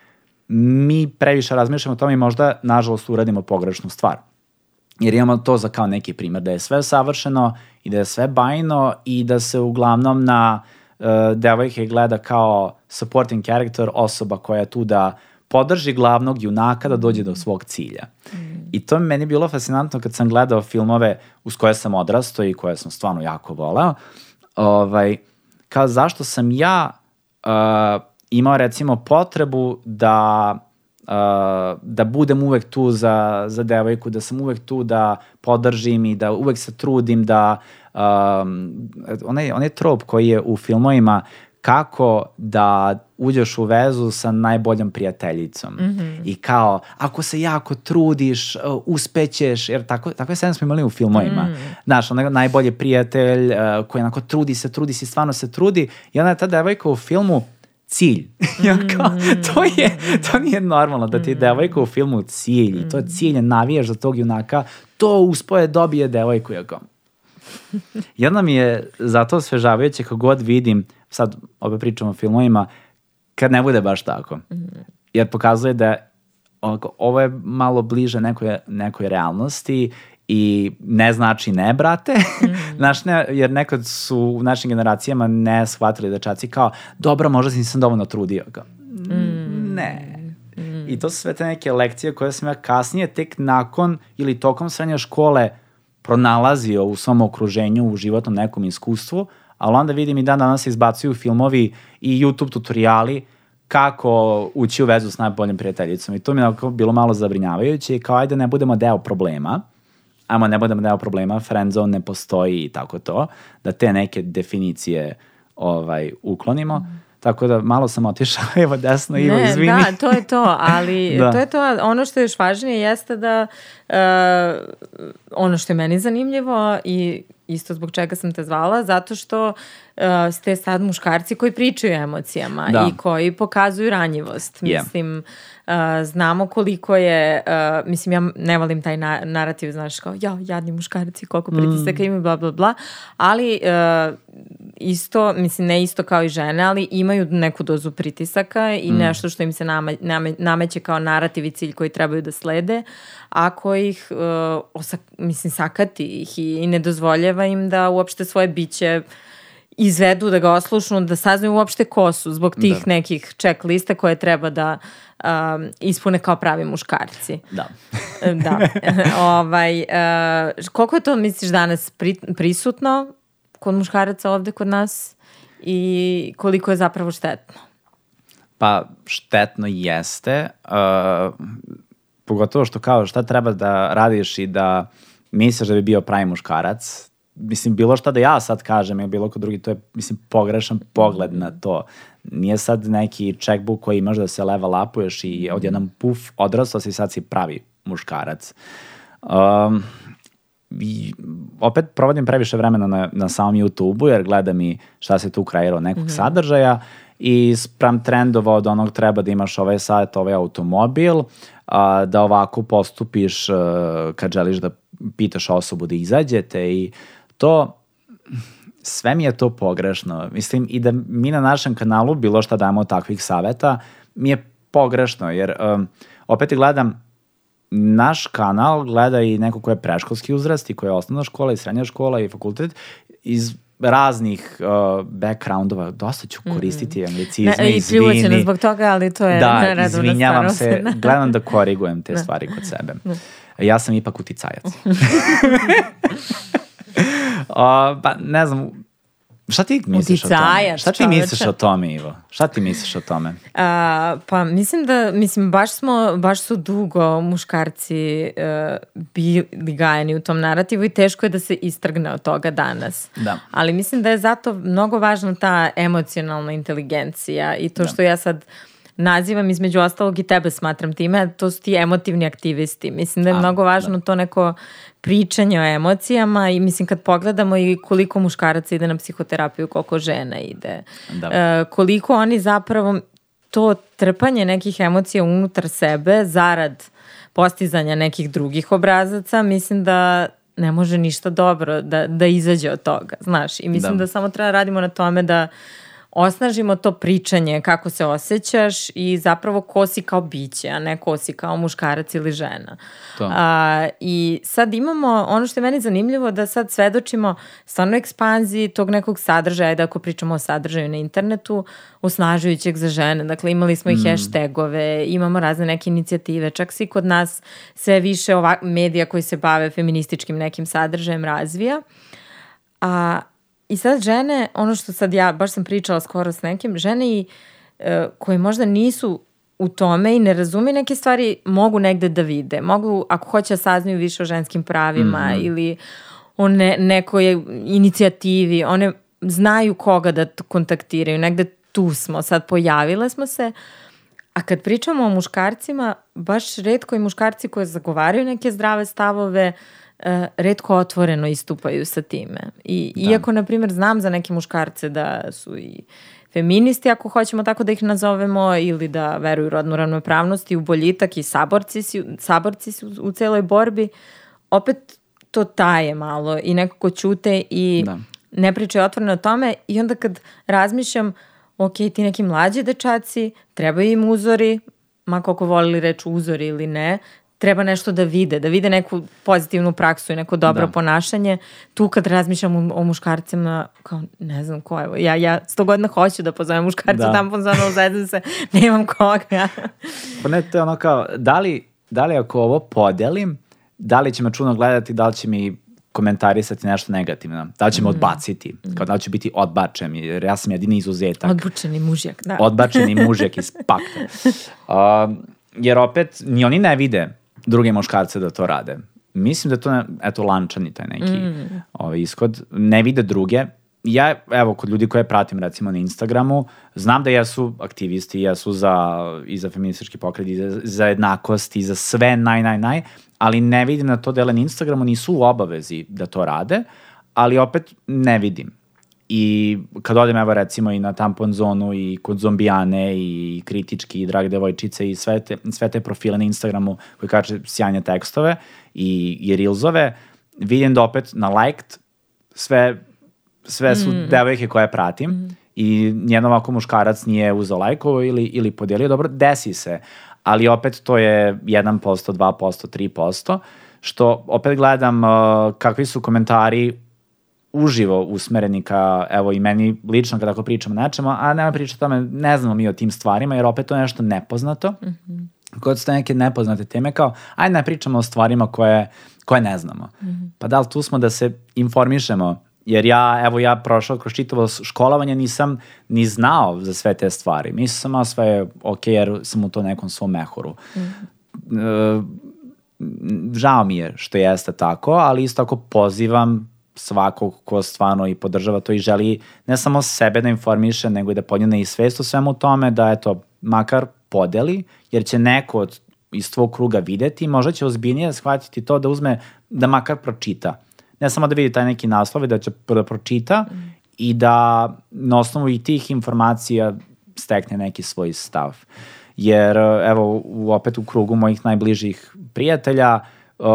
mi previše razmišljamo o tome i možda, nažalost, uradimo pogrešnu stvar. Jer imamo to za kao neki primer, da je sve savršeno i da je sve bajno i da se uglavnom na uh, devojke gleda kao supporting character, osoba koja je tu da podrži glavnog junaka da dođe do svog cilja. Mm. I to meni bilo fascinantno kad sam gledao filmove uz koje sam odrastao i koje sam stvarno jako voleo. Ovaj, kao zašto sam ja uh, imao recimo potrebu da da budem uvek tu za, za devojku, da sam uvek tu da podržim i da uvek se trudim da um, onaj, onaj trop koji je u filmovima kako da uđeš u vezu sa najboljom prijateljicom. Mm -hmm. I kao, ako se jako trudiš, uh, uspećeš, jer tako, takve scene smo imali u filmovima. Mm. Znaš, onaj najbolji prijatelj uh, koji onako trudi se, trudi se, stvarno se trudi i onda je ta devojka u filmu cilj. ja kao, to, je, to nije normalno da ti je mm. devojka u filmu cilj i to je cilj, navijaš za tog junaka, to uspoje dobije devojku. Ja kao, Jedna mi je zato svežavajuće kako god vidim, sad opet pričamo o filmovima, kad ne bude baš tako. Jer pokazuje da ovo je malo bliže nekoj, nekoj realnosti i ne znači ne, brate. Mm. Znaš, ne, jer nekad su u našim generacijama ne shvatili dečaci kao, dobro, možda si nisam dovoljno trudio. Kao, mm. Ne. Mm. I to su sve te neke lekcije koje sam ja kasnije, tek nakon ili tokom srednje škole, pronalazio u svom okruženju, u životnom nekom iskustvu, ali onda vidim i dan danas izbacuju filmovi i YouTube tutoriali kako ući u vezu s najboljim prijateljicom. I to mi je bilo malo zabrinjavajuće i kao ajde ne budemo deo problema, ajmo ne budemo deo problema, friendzone ne postoji i tako to, da te neke definicije ovaj, uklonimo. Mm. Tako da malo sam otišao, evo desno, Ivo, ne, izvini. Da, to je to, ali da. to je to. Ono što je još važnije jeste da uh, ono što je meni zanimljivo i isto zbog čega sam te zvala, zato što uh, ste sad muškarci koji pričaju emocijama da. i koji pokazuju ranjivost. Yeah. Mislim, uh, znamo koliko je, uh, mislim, ja ne volim taj na, narativ, znaš, kao, ja, jadni muškarci, koliko pritisaka mm. imaju, bla, bla, bla, ali uh, isto, mislim, ne isto kao i žene, ali imaju neku dozu pritisaka i mm. nešto što im se name, name, nameće kao narativ i cilj koji trebaju da slede, ako ih, uh, osak, mislim, sakati ih i, i ne dozvoljava im da uopšte svoje biće izvedu, da ga oslušnu, da saznaju uopšte ko su zbog tih da. nekih checklista koje treba da um, ispune kao pravi muškarci. Da. da. ovaj, uh, koliko je to, misliš, danas pri, prisutno kod muškaraca ovde kod nas i koliko je zapravo štetno? Pa štetno jeste, uh, pogotovo što kao šta treba da radiš i da misliš da bi bio pravi muškarac, mislim, bilo šta da ja sad kažem ili bilo ko drugi, to je, mislim, pogrešan pogled na to. Nije sad neki checkbook koji imaš da se level upuješ i odjednom puf, odrastao si sad si pravi muškarac. Um, i opet provodim previše vremena na, na samom YouTube-u jer gledam i šta se tu kreira od nekog mm -hmm. sadržaja i sprem trendova od onog treba da imaš ovaj sajt, ovaj automobil, a, da ovako postupiš a, kad želiš da pitaš osobu da izađete i to sve mi je to pogrešno. Mislim i da mi na našem kanalu bilo šta damo takvih saveta mi je pogrešno jer um, opet gledam naš kanal gleda i neko ko je preškolski uzrast i ko je osnovna škola i srednja škola i fakultet iz raznih uh, backgroundova, dosta ću mhm. koristiti mm -hmm. anglicizme, ne, I izvini. zbog toga, ali to je Da, izvinjavam se, gledam da korigujem te da. stvari kod sebe. Ja sam ipak uticajac. uh, pa ne znam, Šta ti misliš o tome? Šta ti misliš o tome, Ivo? Šta ti misliš o tome? A, pa mislim da, mislim, baš smo, baš su dugo muškarci uh, bili gajeni u tom narativu i teško je da se istrgne od toga danas. Da. Ali mislim da je zato mnogo važna ta emocionalna inteligencija i to da. što ja sad nazivam između ostalog i tebe smatram time, to su ti emotivni aktivisti. Mislim da je A, mnogo važno da. to neko pričanje o emocijama i mislim kad pogledamo i koliko muškaraca ide na psihoterapiju, koliko žena ide. Da. E, koliko oni zapravo to trpanje nekih emocija unutar sebe zarad postizanja nekih drugih obrazaca, mislim da ne može ništa dobro da, da izađe od toga, znaš. I mislim da, da samo treba da radimo na tome da osnažimo to pričanje, kako se osjećaš i zapravo ko si kao biće, a ne ko si kao muškarac ili žena. To. A, I sad imamo, ono što je meni zanimljivo, da sad svedočimo stvarno ekspanziji tog nekog sadržaja, da ako pričamo o sadržaju na internetu, osnažujućeg za žene. Dakle, imali smo i mm. hashtagove, imamo razne neke inicijative, čak si kod nas sve više ova, medija koji se bave feminističkim nekim sadržajem razvija. A, I sad žene, ono što sad ja, baš sam pričala skoro s nekim, žene i e, koje možda nisu u tome i ne razume neke stvari, mogu negde da vide. Mogu, ako hoće da saznaju više o ženskim pravima mm -hmm. ili o ne, nekoj inicijativi, one znaju koga da kontaktiraju, negde tu smo, sad pojavile smo se, a kad pričamo o muškarcima, baš redko i muškarci koji zagovaraju neke zdrave stavove, uh, redko otvoreno istupaju sa time. I, da. Iako, na primjer, znam za neke muškarce da su i feministi, ako hoćemo tako da ih nazovemo, ili da veruju rodnu ravnopravnost i u boljitak i saborci, si, saborci su u celoj borbi, opet to taje malo i nekako ćute i da. ne pričaju otvoreno o tome i onda kad razmišljam, ok, ti neki mlađi dečaci, trebaju im uzori, ma koliko volili reč uzori ili ne, treba nešto da vide, da vide neku pozitivnu praksu i neko dobro da. ponašanje. Tu kad razmišljam o muškarcima, kao ne znam ko je, ja, ja sto godina hoću da pozovem muškarca da. tampon za ono zezam se, nemam koga. pa ne, to je ono kao, da li, da li ako ovo podelim, da li će me čuno gledati, da li će mi komentarisati nešto negativno, da li će me mm. odbaciti, kao da li će biti odbačen, jer ja sam jedini izuzetak. Odbučeni mužjak, da. Odbačeni mužjak iz pakta. Uh, jer opet, ni oni ne vide druge muškarce da to rade. Mislim da to, eto, lančani taj neki mm. ovaj, ishod. Ne vide druge. Ja, evo, kod ljudi koje pratim, recimo, na Instagramu, znam da jesu aktivisti, jesu za, i za feministički pokret, i za, za jednakost, i za sve naj, naj, naj, ali ne vidim da to dele na Instagramu, nisu u obavezi da to rade, ali opet ne vidim. I kad odem evo recimo i na tampon zonu i kod zombijane i kritički i drage devojčice i sve te, sve te profile na Instagramu koji kaže sjajne tekstove i, i reelsove, vidim da opet na liked sve, sve su mm. devojke koje pratim mm. i nijedan ovako muškarac nije uzao lajkovo ili, ili podijelio, dobro, desi se, ali opet to je 1%, 2%, 3%, što opet gledam uh, kakvi su komentari uživo usmereni ka, evo i meni lično kada ako pričam o nečemu, a nema priča o tome, ne znamo mi o tim stvarima, jer opet to je nešto nepoznato. Mm -hmm. Kod su neke nepoznate teme kao, ajde ne pričamo o stvarima koje, koje ne znamo. Mm -hmm. Pa da li tu smo da se informišemo jer ja, evo ja prošao kroz čitavo školovanje, nisam ni znao za sve te stvari. Mislim sam imao sve ok, jer sam u to nekom svom mehoru. Mm -hmm. e, žao mi je što jeste tako, ali isto tako pozivam svakog ko stvarno i podržava to i želi ne samo sebe da informiše, nego i da podnjene i svest o svemu tome, da eto, makar podeli, jer će neko od, iz tvog kruga videti, možda će ozbiljnije shvatiti to da uzme, da makar pročita. Ne samo da vidi taj neki naslov, da će da pročita mm. i da na osnovu i tih informacija stekne neki svoj stav. Jer, evo, opet u krugu mojih najbližih prijatelja uh,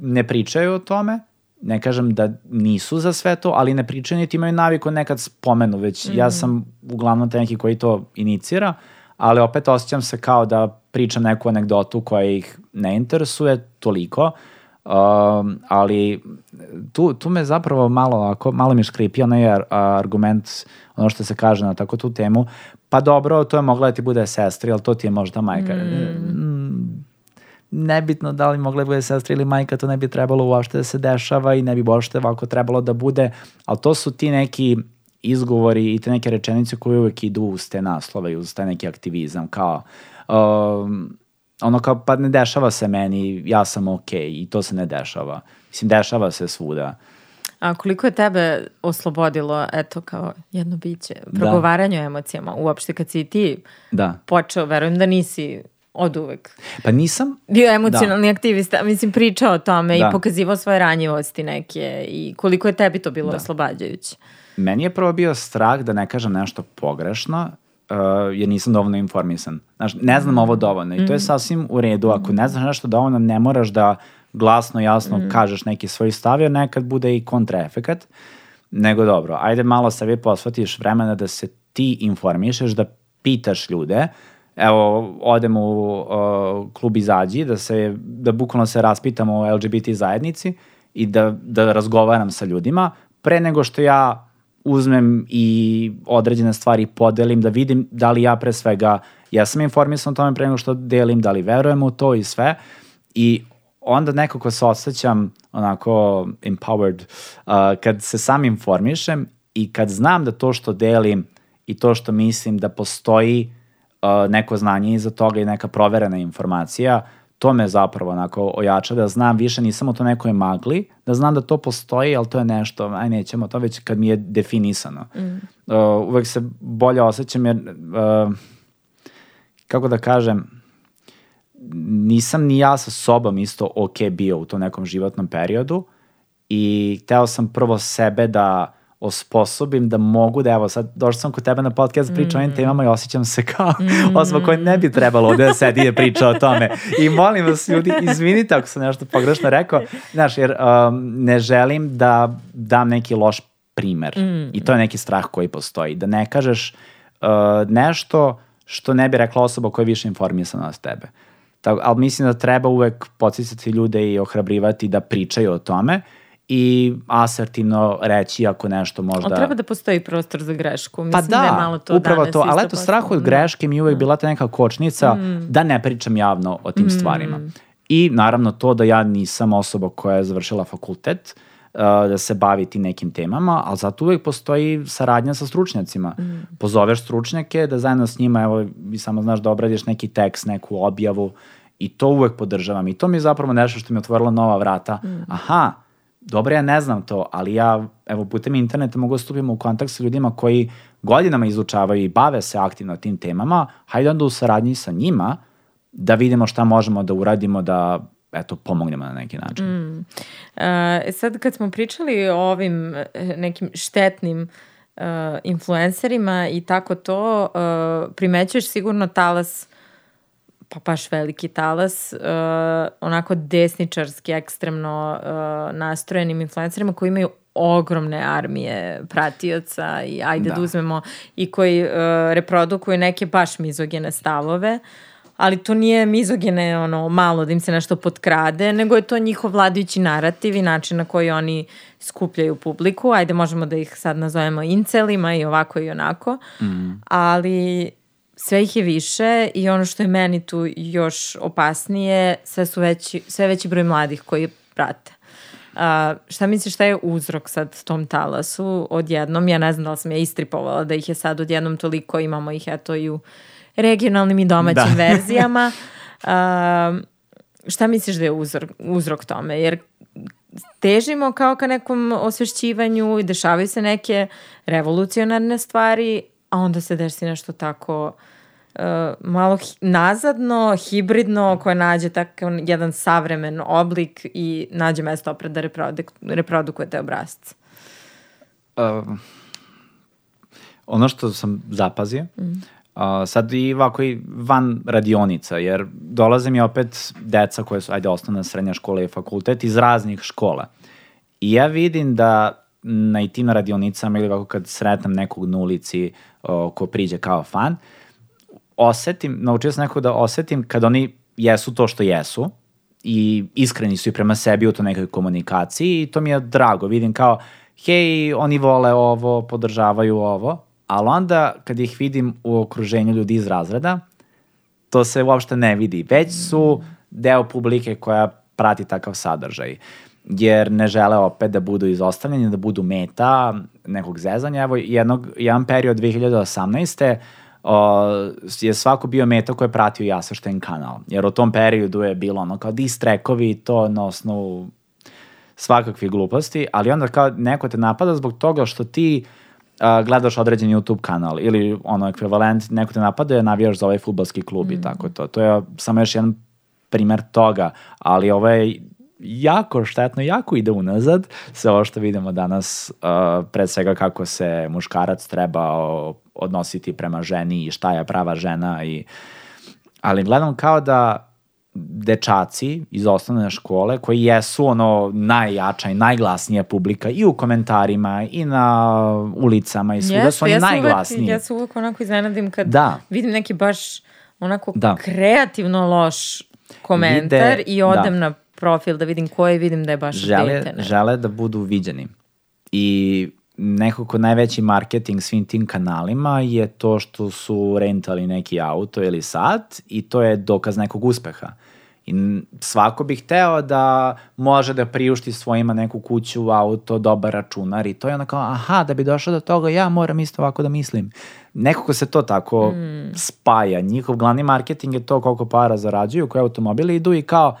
ne pričaju o tome, ne kažem da nisu za sve to, ali ne pričaju niti imaju naviku nekad spomenu, već mm -hmm. ja mhm. sam uglavnom taj neki koji to inicira, ali opet osjećam se kao da pričam neku anegdotu koja ih ne interesuje toliko, um, ali tu, tu me zapravo malo, ako, malo mi škripi onaj ar, argument, ono što se kaže na tako tu temu, pa dobro, to je mogla da ti bude sestra, ali to ti je možda majka. Mm, nebitno da li mogla da bude sestra ili majka, to ne bi trebalo uopšte da se dešava i ne bi uopšte ovako trebalo da bude, ali to su ti neki izgovori i te neke rečenice koje uvek idu uz te naslove i uz taj neki aktivizam, kao um, ono kao pa ne dešava se meni, ja sam okej okay, i to se ne dešava. Mislim, dešava se svuda. A koliko je tebe oslobodilo, eto, kao jedno biće, progovaranje da. o emocijama, uopšte kad si ti da. počeo, verujem da nisi Od uvek. Pa nisam. Bio emocionalni da. aktivista, mislim pričao o tome da. i pokazivao svoje ranjivosti neke i koliko je tebi to bilo da. oslobađajuće. Meni je prvo bio strah da ne kažem nešto pogrešno, uh, jer nisam dovoljno informisan. Znaš, ne znam mm. ovo dovoljno i to je mm. sasvim u redu. Ako ne znaš nešto dovoljno, ne moraš da glasno, jasno mm. kažeš neki svoj stav, jer nekad bude i kontraefekat. Nego dobro, ajde malo sebi posvatiš vremena da se ti informišeš, da pitaš ljude, evo, odem u uh, klub Izađi, da, se, da bukvalno se raspitamo o LGBT zajednici i da, da razgovaram sa ljudima, pre nego što ja uzmem i određene stvari podelim, da vidim da li ja pre svega, ja sam informisan o tome pre nego što delim, da li verujem u to i sve. I onda nekako se osjećam onako empowered uh, kad se sam informišem i kad znam da to što delim i to što mislim da postoji uh, neko znanje iza toga i neka proverena informacija, to me zapravo onako ojača da znam više nisam u to nekoj magli, da znam da to postoji, ali to je nešto, aj nećemo to već kad mi je definisano. Mm. Uh, uvek se bolje osjećam jer, uh, kako da kažem, nisam ni ja sa sobom isto ok bio u tom nekom životnom periodu i hteo sam prvo sebe da osposobim da mogu da, evo sad, došao sam kod tebe na podcast, pričam mm. ovim temama i osjećam se kao mm. osoba koja ne bi trebalo ovde da sedi i da priča o tome. I molim vas ljudi, izvinite ako sam nešto pogrešno rekao, znaš, jer um, ne želim da dam neki loš primer mm. i to je neki strah koji postoji. Da ne kažeš uh, nešto što ne bi rekla osoba koja je više informisana od tebe. Tako, ali mislim da treba uvek podsjetiti ljude i ohrabrivati da pričaju o tome i asertivno reći ako nešto možda... Ali treba da postoji prostor za grešku. Mislim pa da, da je malo to upravo to. Ali eto, strah od greške mi uvek da. bila ta neka kočnica mm. da ne pričam javno o tim mm. stvarima. I naravno to da ja nisam osoba koja je završila fakultet, uh, da se bavi ti nekim temama, ali zato uvek postoji saradnja sa stručnjacima. Mm. Pozoveš stručnjake da zajedno s njima, evo, samo znaš da obradiš neki tekst, neku objavu i to uvek podržavam. I to mi je zapravo nešto što mi je otvorilo nova vrata. Mm. Aha, dobro, ja ne znam to, ali ja, evo, putem interneta mogu da stupim u kontakt sa ljudima koji godinama izučavaju i bave se aktivno tim temama, hajde onda u saradnji sa njima da vidimo šta možemo da uradimo da eto, pomognemo na neki način. Mm. E, sad kad smo pričali o ovim e, nekim štetnim uh, influencerima i tako to, uh, primećuješ sigurno talas pa baš veliki talas, uh, onako desničarski, ekstremno uh, nastrojenim influencerima koji imaju ogromne armije pratioca i ajde da, da uzmemo i koji uh, reprodukuju neke baš mizogene stavove, ali to nije mizogene ono malo da im se nešto potkrade, nego je to njihov vladajući narativ i način na koji oni skupljaju publiku. Ajde možemo da ih sad nazovemo incelima i ovako i onako, mm. ali sve ih je više i ono što je meni tu još opasnije, sve su veći, sve veći broj mladih koji prate. Uh, šta misliš šta je uzrok sad tom talasu odjednom? Ja ne znam da li sam ja istripovala da ih je sad odjednom toliko, imamo ih eto i u regionalnim i domaćim da. verzijama. Uh, šta misliš da je uzrok, uzrok tome? Jer težimo kao ka nekom osvešćivanju i dešavaju se neke revolucionarne stvari, a onda se desi nešto tako uh, malo hi nazadno, hibridno, koje nađe takav jedan savremen oblik i nađe mesto opred da reproduk reprodukuje te obrazce. Uh, ono što sam zapazio, mm. Uh, sad i ovako i van radionica, jer dolaze mi opet deca koje su, ajde, osnovna srednja škola i fakultet iz raznih škola. I ja vidim da na i tim radionicama ili ovako kad sretnem nekog na ulici o, ko priđe kao fan, osetim, naučio sam nekog da osetim kad oni jesu to što jesu i iskreni su i prema sebi u to nekoj komunikaciji i to mi je drago, vidim kao hej, oni vole ovo, podržavaju ovo, ali onda kad ih vidim u okruženju ljudi iz razreda, to se uopšte ne vidi. Već su deo publike koja prati takav sadržaj jer ne žele opet da budu izostavljeni, da budu meta nekog zezanja. Evo, jednog, jedan period 2018 o, je svako bio meta koji je pratio Jasašten kanal. Jer u tom periodu je bilo ono kao distrekovi i to na osnovu svakakvih gluposti, ali onda kao neko te napada zbog toga što ti uh, gledaš određen YouTube kanal ili ono ekvivalent, neko te napada i navijaš za ovaj futbalski klub mm. i tako to. To je samo još jedan primer toga, ali ovo je jako štetno, jako ide unazad sve ovo što vidimo danas, uh, pred svega kako se muškarac treba odnositi prema ženi i šta je prava žena i ali gledam kao da dečaci iz osnovne škole koji jesu ono najjača i najglasnija publika i u komentarima i na ulicama i svuda su oni ja najglasniji. Uvek, ja se uvek onako iznenadim kad Da. vidim neki baš onako Da. kreativno loš komentar Vide- i odem da. na profil da vidim ko je vidim da je baš žele, dete. ne. žele da budu viđeni. I nekako najveći marketing svim tim kanalima je to što su rentali neki auto ili sat i to je dokaz nekog uspeha. I svako bi hteo da može da priušti svojima neku kuću, auto, dobar računar i to je ono kao, aha, da bi došao do toga, ja moram isto ovako da mislim. Nekako se to tako spaja. Njihov glavni marketing je to koliko para zarađuju, koje automobili idu i kao,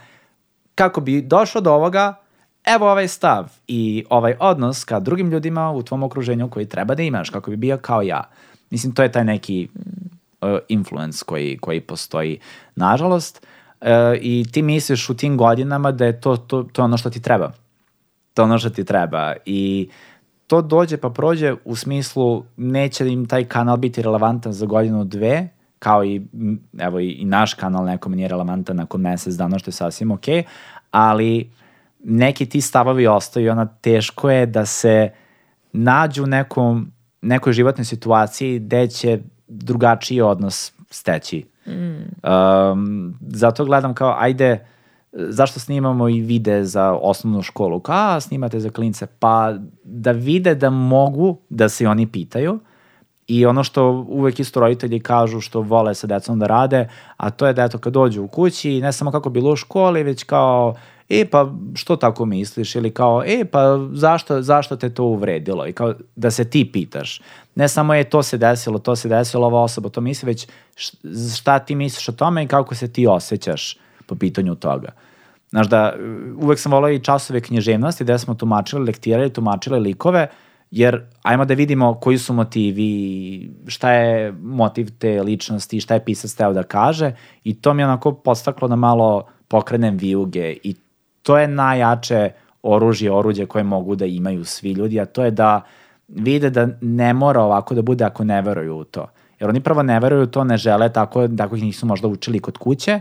kako bi došlo do ovoga, evo ovaj stav i ovaj odnos ka drugim ljudima u tvom okruženju koji treba da imaš, kako bi bio kao ja. Mislim, to je taj neki uh, influence koji, koji postoji. Nažalost, uh, i ti misliš u tim godinama da je to, to, to ono što ti treba. To ono što ti treba. I to dođe pa prođe u smislu neće im taj kanal biti relevantan za godinu dve, kao i, evo, i, i naš kanal nekom nije relevantan nakon mesec dana, što je sasvim okej, ali neki ti stavovi ostaju i ona teško je da se nađu u nekom, nekoj životnoj situaciji gde će drugačiji odnos steći. Um, zato gledam kao, ajde, zašto snimamo i vide za osnovnu školu? Kao, a, snimate za klince? Pa da vide da mogu da se oni pitaju i ono što uvek isto roditelji kažu što vole sa decom da rade, a to je da eto kad dođu u kući, ne samo kako bilo u školi, već kao e pa što tako misliš ili kao e pa zašto, zašto te to uvredilo i kao da se ti pitaš. Ne samo je to se desilo, to se desilo, ova osoba to misli, već šta ti misliš o tome i kako se ti osjećaš po pitanju toga. Znaš da, uvek sam volao i časove književnosti gde smo tumačili, lektirali, tumačili likove, jer ajmo da vidimo koji su motivi, šta je motiv te ličnosti, šta je pisac teo da kaže i to mi je onako podstaklo da malo pokrenem vijuge i to je najjače oružje, oruđe koje mogu da imaju svi ljudi, a to je da vide da ne mora ovako da bude ako ne veruju u to. Jer oni prvo ne veruju u to, ne žele tako, tako ih nisu možda učili kod kuće,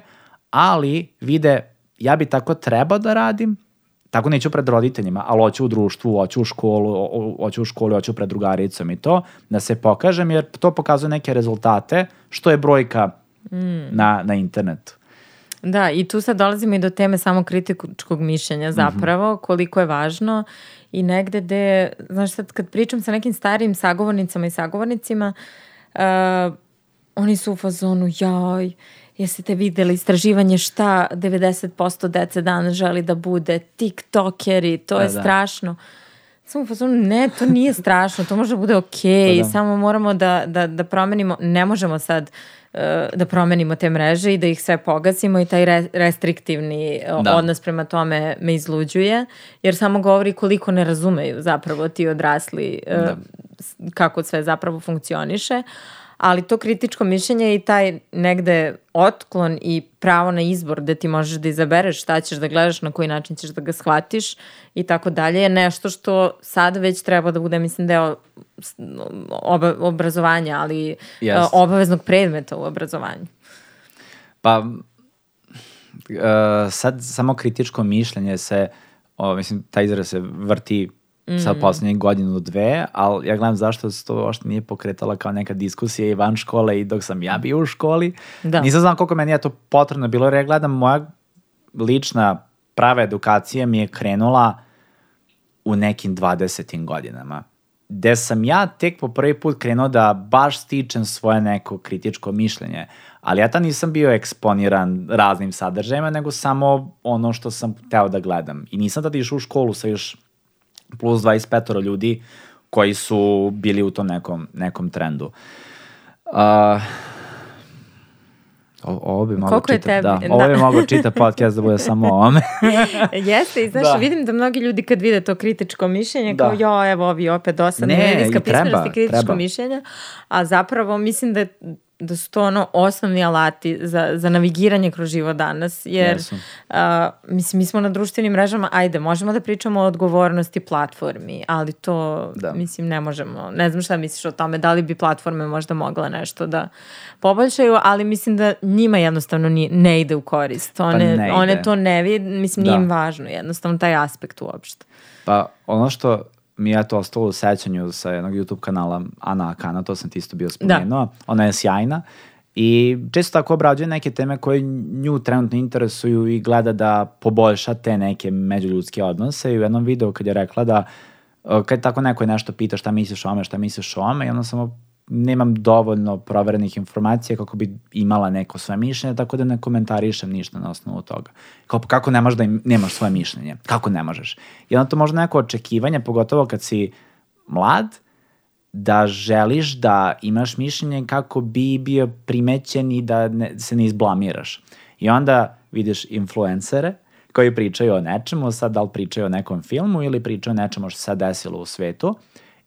ali vide ja bi tako trebao da radim, tako neću pred roditeljima, ali hoću u društvu, hoću u školu, hoću u školu, hoću pred drugaricom i to, da se pokažem, jer to pokazuje neke rezultate, što je brojka na, na internetu. Da, i tu sad dolazimo i do teme samo kritičkog Mhm. mišljenja zapravo, koliko je važno i negde gde, znaš sad kad pričam sa nekim starijim sagovornicama i sagovornicima, uh, oni su u fazonu, jaj, jeste te videli istraživanje šta 90% dece danas želi da bude, tiktokeri, to Da, je da. strašno. Samo fazonu, ne, to nije strašno, to može da bude okej, Pa da. samo moramo da, da, da promenimo, ne možemo sad e, da promenimo te mreže i da ih sve pogasimo i taj re, restriktivni e, Da. odnos prema tome me izluđuje, jer samo govori koliko ne razumeju zapravo ti odrasli e, Da. kako sve zapravo funkcioniše, ali to kritičko mišljenje i taj negde otklon i pravo na izbor da ti možeš da izabereš šta ćeš da gledaš, na koji način ćeš da ga shvatiš i tako dalje je nešto što sad već treba da bude, mislim, deo s- oba, obrazovanja, ali Jest. uh, obaveznog predmeta u obrazovanju. Pa, uh, sad samo kritičko mišljenje se, o, mislim, taj izraz se vrti sad Mm. poslednjih godinu do dve, ali ja gledam zašto se to uopšte nije pokretala kao neka diskusija i van škole i dok sam ja bio u školi. Da. Nisam znam koliko meni je to potrebno bilo, jer ja gledam moja lična prava edukacija mi je krenula u nekim 20. godinama gde sam ja tek po prvi put krenuo da baš stičem svoje neko kritičko mišljenje. Ali ja tad nisam bio eksponiran raznim sadržajima, nego samo ono što sam teo da gledam. I nisam tada išao u školu sa još plus 25 ljudi koji su bili u tom nekom, nekom trendu. Uh, o, ovo bi mogao čita, tebi- da, da. ovo bi mogao čita podcast da bude samo o ome. Jeste, i znaš, Da. vidim da mnogi ljudi kad vide to kritičko mišljenje, Da. kao jo, evo ovi opet dosadni, Ne, medijska pismenost i kritičko treba. mišljenje, a zapravo mislim da je da su to ono osnovni alati za, za navigiranje kroz život danas, jer Jesu. uh, mislim, mi smo na društvenim mrežama, ajde, možemo da pričamo o odgovornosti platformi, ali to, Da. mislim, ne možemo. Ne znam šta misliš o tome, da li bi platforme možda mogla nešto da poboljšaju, ali mislim da njima jednostavno ni, ne ide u korist. One, Pa one to ne vide, mislim, nije Da. im važno, jednostavno taj aspekt uopšte. Pa ono što mi je to ostalo u sećanju sa jednog YouTube kanala Ana Akana, to sam ti isto bio spomenuo, ona je sjajna i često tako obrađuje neke teme koje nju trenutno interesuju i gleda da poboljša te neke međuljudske odnose. I u jednom videu kad je rekla da e, kad tako neko je nešto pita šta misliš o ome, šta misliš o ome, i onda samo nemam dovoljno proverenih informacija kako bi imala neko svoje mišljenje, tako da ne komentarišem ništa na osnovu toga. Kao, kako ne možeš da im, nemaš svoje mišljenje? Kako ne možeš? I onda to možda neko očekivanje, pogotovo kad si mlad, da želiš da imaš mišljenje kako bi bio primećen i da ne, se ne izblamiraš. I onda vidiš influencere koji pričaju o nečemu, sad da li pričaju o nekom filmu ili pričaju o nečemu što se sad desilo u svetu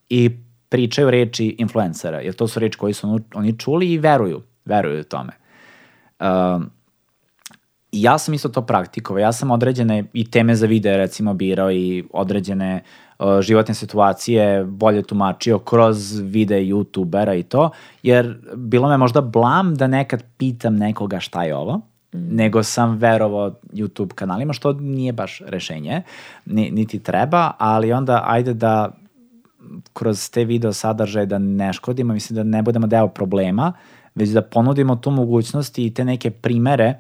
i pričaju reči influencera, jer to su reči koji su oni čuli i veruju, veruju tome. Um, I ja sam isto to praktikovao. Ja sam određene i teme za videe recimo birao i određene uh, životne situacije bolje tumačio kroz videe youtubera i to, jer bilo me možda blam da nekad pitam nekoga šta je ovo, nego sam verovao YouTube kanalima, što nije baš rešenje, ni, niti treba, ali onda ajde da kroz te video sadržaje da ne škodimo, mislim da ne budemo deo problema, već da ponudimo tu mogućnost i te neke primere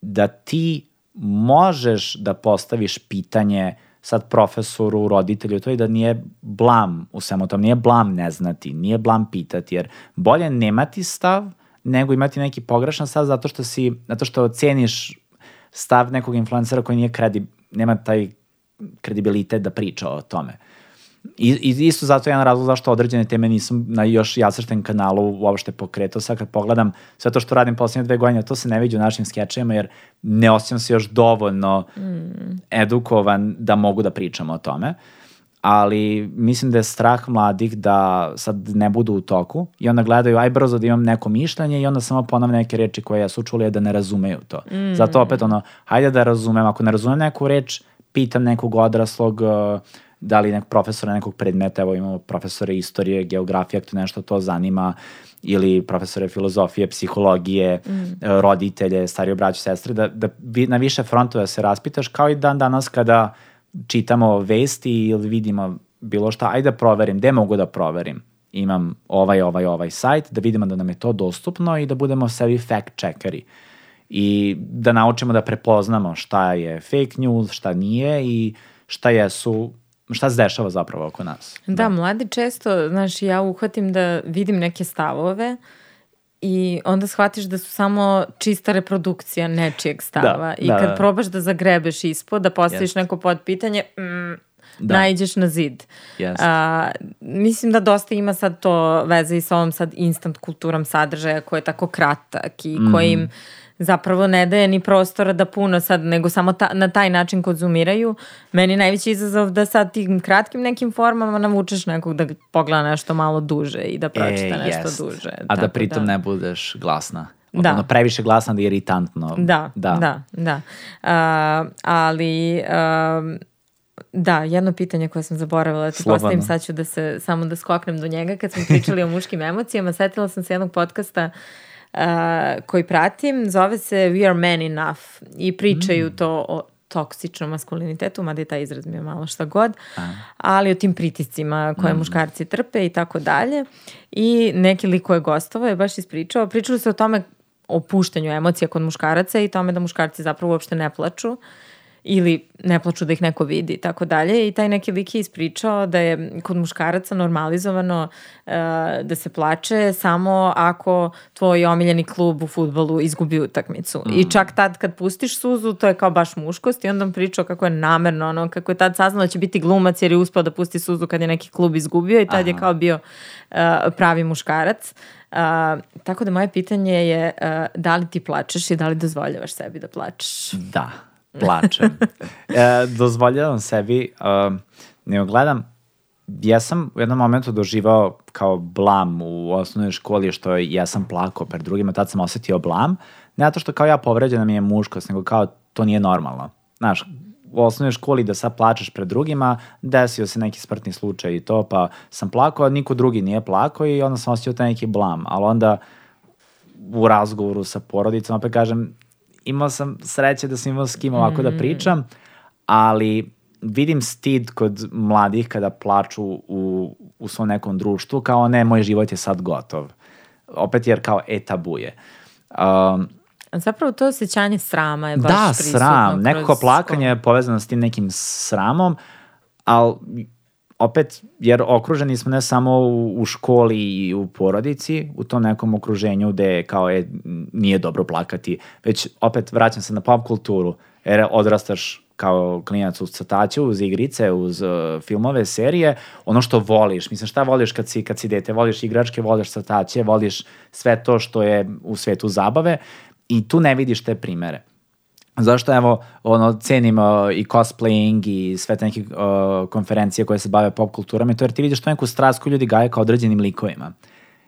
da ti možeš da postaviš pitanje sad profesoru, roditelju, to je da nije blam u svemu tom, nije blam ne znati, nije blam pitati, jer bolje nemati stav nego imati neki pogrešan stav zato što si, zato što ceniš stav nekog influencera koji nije kredi, nema taj kredibilitet da priča o tome. I, i isto zato je jedan razlog zašto određene teme nisam na još jasršten kanalu uopšte pokretao. Sad kad pogledam sve to što radim poslednje dve godine, to se ne vidi u našim skečevima jer ne osjećam se još dovoljno mm. edukovan da mogu da pričam o tome. Ali mislim da je strah mladih da sad ne budu u toku i onda gledaju aj brzo da imam neko mišljenje i onda samo ponavljam neke reči koje su čuli da ne razumeju to. Mm. Zato opet ono, hajde da razumem, ako ne razumem neku reč, pitam nekog odraslog uh, da li nekog profesora nekog predmeta, evo imamo profesore istorije, geografije, ako nešto to zanima, ili profesore filozofije, psihologije, mm. roditelje, starije braće, sestre, da, da vi, na više frontova se raspitaš, kao i dan danas kada čitamo vesti ili vidimo bilo šta, ajde da proverim, gde mogu da proverim? Imam ovaj, ovaj, ovaj sajt, da vidimo da nam je to dostupno i da budemo sebi fact checkeri i da naučimo da prepoznamo šta je fake news, šta nije i šta jesu šta se dešava zapravo oko nas. Da, da, mladi često, znaš, ja uhvatim da vidim neke stavove i onda shvatiš da su samo čista reprodukcija nečijeg stava. Da, I da, kad da. probaš da zagrebeš ispod, da postaviš Jeste. neko podpitanje, mm, Da. naiđeš na zid. Jeste. A, mislim da dosta ima sad to veze i sa ovom sad instant kulturom sadržaja koji je tako kratak i Mhm. koji im zapravo ne daje ni prostora da puno sad, nego samo ta, na taj način konzumiraju. Meni je najveći izazov da sad tim kratkim nekim formama navučeš nekog da pogleda nešto malo duže i da pročita nešto E, jest. duže. A da pritom ne budeš glasna. Da. Ono, previše glasna da je iritantno. Da, da, da. da. A, ali... Um, Da, jedno pitanje koje sam zaboravila da ti Slobodno. postavim, sad ću da se, samo da skoknem do njega. Kad smo pričali o muškim emocijama, setila sam se jednog podcasta uh, koji pratim, zove se We are men enough i pričaju Mm. to o toksičnom maskulinitetu, mada je taj izraz mi je malo šta god, ali o tim pritiscima koje Mm. muškarci trpe i tako dalje. I neki lik koji je gostovao je baš ispričao, pričalo se o tome o puštanju emocija kod muškaraca i tome da muškarci zapravo uopšte ne plaču ili ne plaču da ih neko vidi i tako dalje i taj neki lik je ispričao da je kod muškaraca normalizovano uh, da se plače samo ako tvoj omiljeni klub u futbolu izgubi utakmicu mm. i čak tad kad pustiš suzu to je kao baš muškost i onda on pričao kako je namerno ono kako je tad saznao da će biti glumac jer je uspeo da pusti suzu kad je neki klub izgubio i tad Aha. je kao bio uh, pravi muškarac Uh, tako da moje pitanje je uh, da li ti plačeš i da li dozvoljavaš sebi da plačeš? Da, plačem. e, dozvoljavam sebi, um, ne gledam ja sam u jednom momentu doživao kao blam u osnovnoj školi što ja sam plakao pred drugima, tad sam osetio blam, ne zato što kao ja povređena mi je muškost, nego kao to nije normalno. Znaš, u osnovnoj školi da sad plačeš pred drugima, desio se neki smrtni slučaj i to, pa sam plakao, a niko drugi nije plakao i onda sam osjetio taj neki blam, ali onda u razgovoru sa porodicom, opet kažem, imao sam sreće da sam imao s kim ovako mm. da pričam, ali vidim stid kod mladih kada plaču u, u svom nekom društvu, kao ne, moj život je sad gotov. Opet jer kao etabuje. Um, Zapravo to osjećanje srama je baš da, prisutno. Da, sram. Nekako plakanje je povezano s tim nekim sramom, ali opet, jer okruženi smo ne samo u, u školi i u porodici, u tom nekom okruženju gde kao je, nije dobro plakati, već opet vraćam se na pop kulturu, jer odrastaš kao klinac uz crtaće, uz igrice, uz uh, filmove, serije, ono što voliš. Mislim, šta voliš kad si, kad si dete? Voliš igračke, voliš crtaće, voliš sve to što je u svetu zabave i tu ne vidiš te primere. Zašto evo, ono, cenim uh, i cosplaying i sve te neke uh, konferencije koje se bave pop kulturom, je to jer ti vidiš to neku strast koju ljudi gaje kao određenim likovima.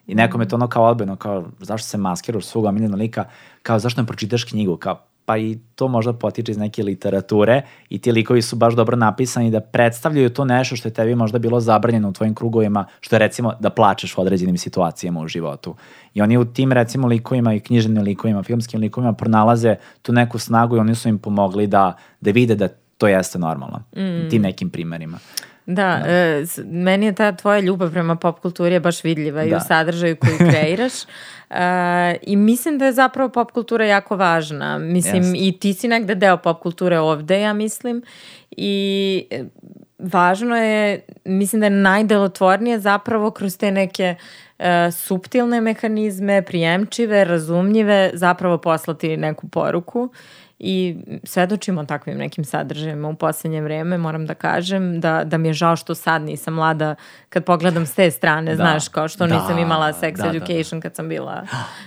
I nekom je to ono kao odbeno, kao zašto se maskiraš svog omiljena lika, kao zašto ne pročitaš knjigu, kao pa i to možda potiče iz neke literature i ti likovi su baš dobro napisani da predstavljaju to nešto što je tebi možda bilo zabranjeno u tvojim krugovima, što je recimo da plačeš u određenim situacijama u životu. I oni u tim recimo likovima i književnim likovima, filmskim likovima pronalaze tu neku snagu i oni su im pomogli da, da vide da to jeste normalno. Mm. Tim nekim primerima. Da, da. E, meni je ta tvoja ljubav prema pop kulturi je baš vidljiva da. i u da. sadržaju koji kreiraš. e, I mislim da je zapravo pop kultura jako važna. Mislim, Jest. i ti si negde deo pop kulture ovde, ja mislim. I e, važno je, mislim da je najdelotvornije zapravo kroz te neke e, suptilne mehanizme, prijemčive, razumljive, zapravo poslati neku poruku i svedočimo takvim nekim sadržajima u poslednje vreme, moram da kažem, da, da mi je žao što sad nisam mlada kad pogledam s te strane, da. znaš, kao što da. nisam imala sex da, da education da. kad sam bila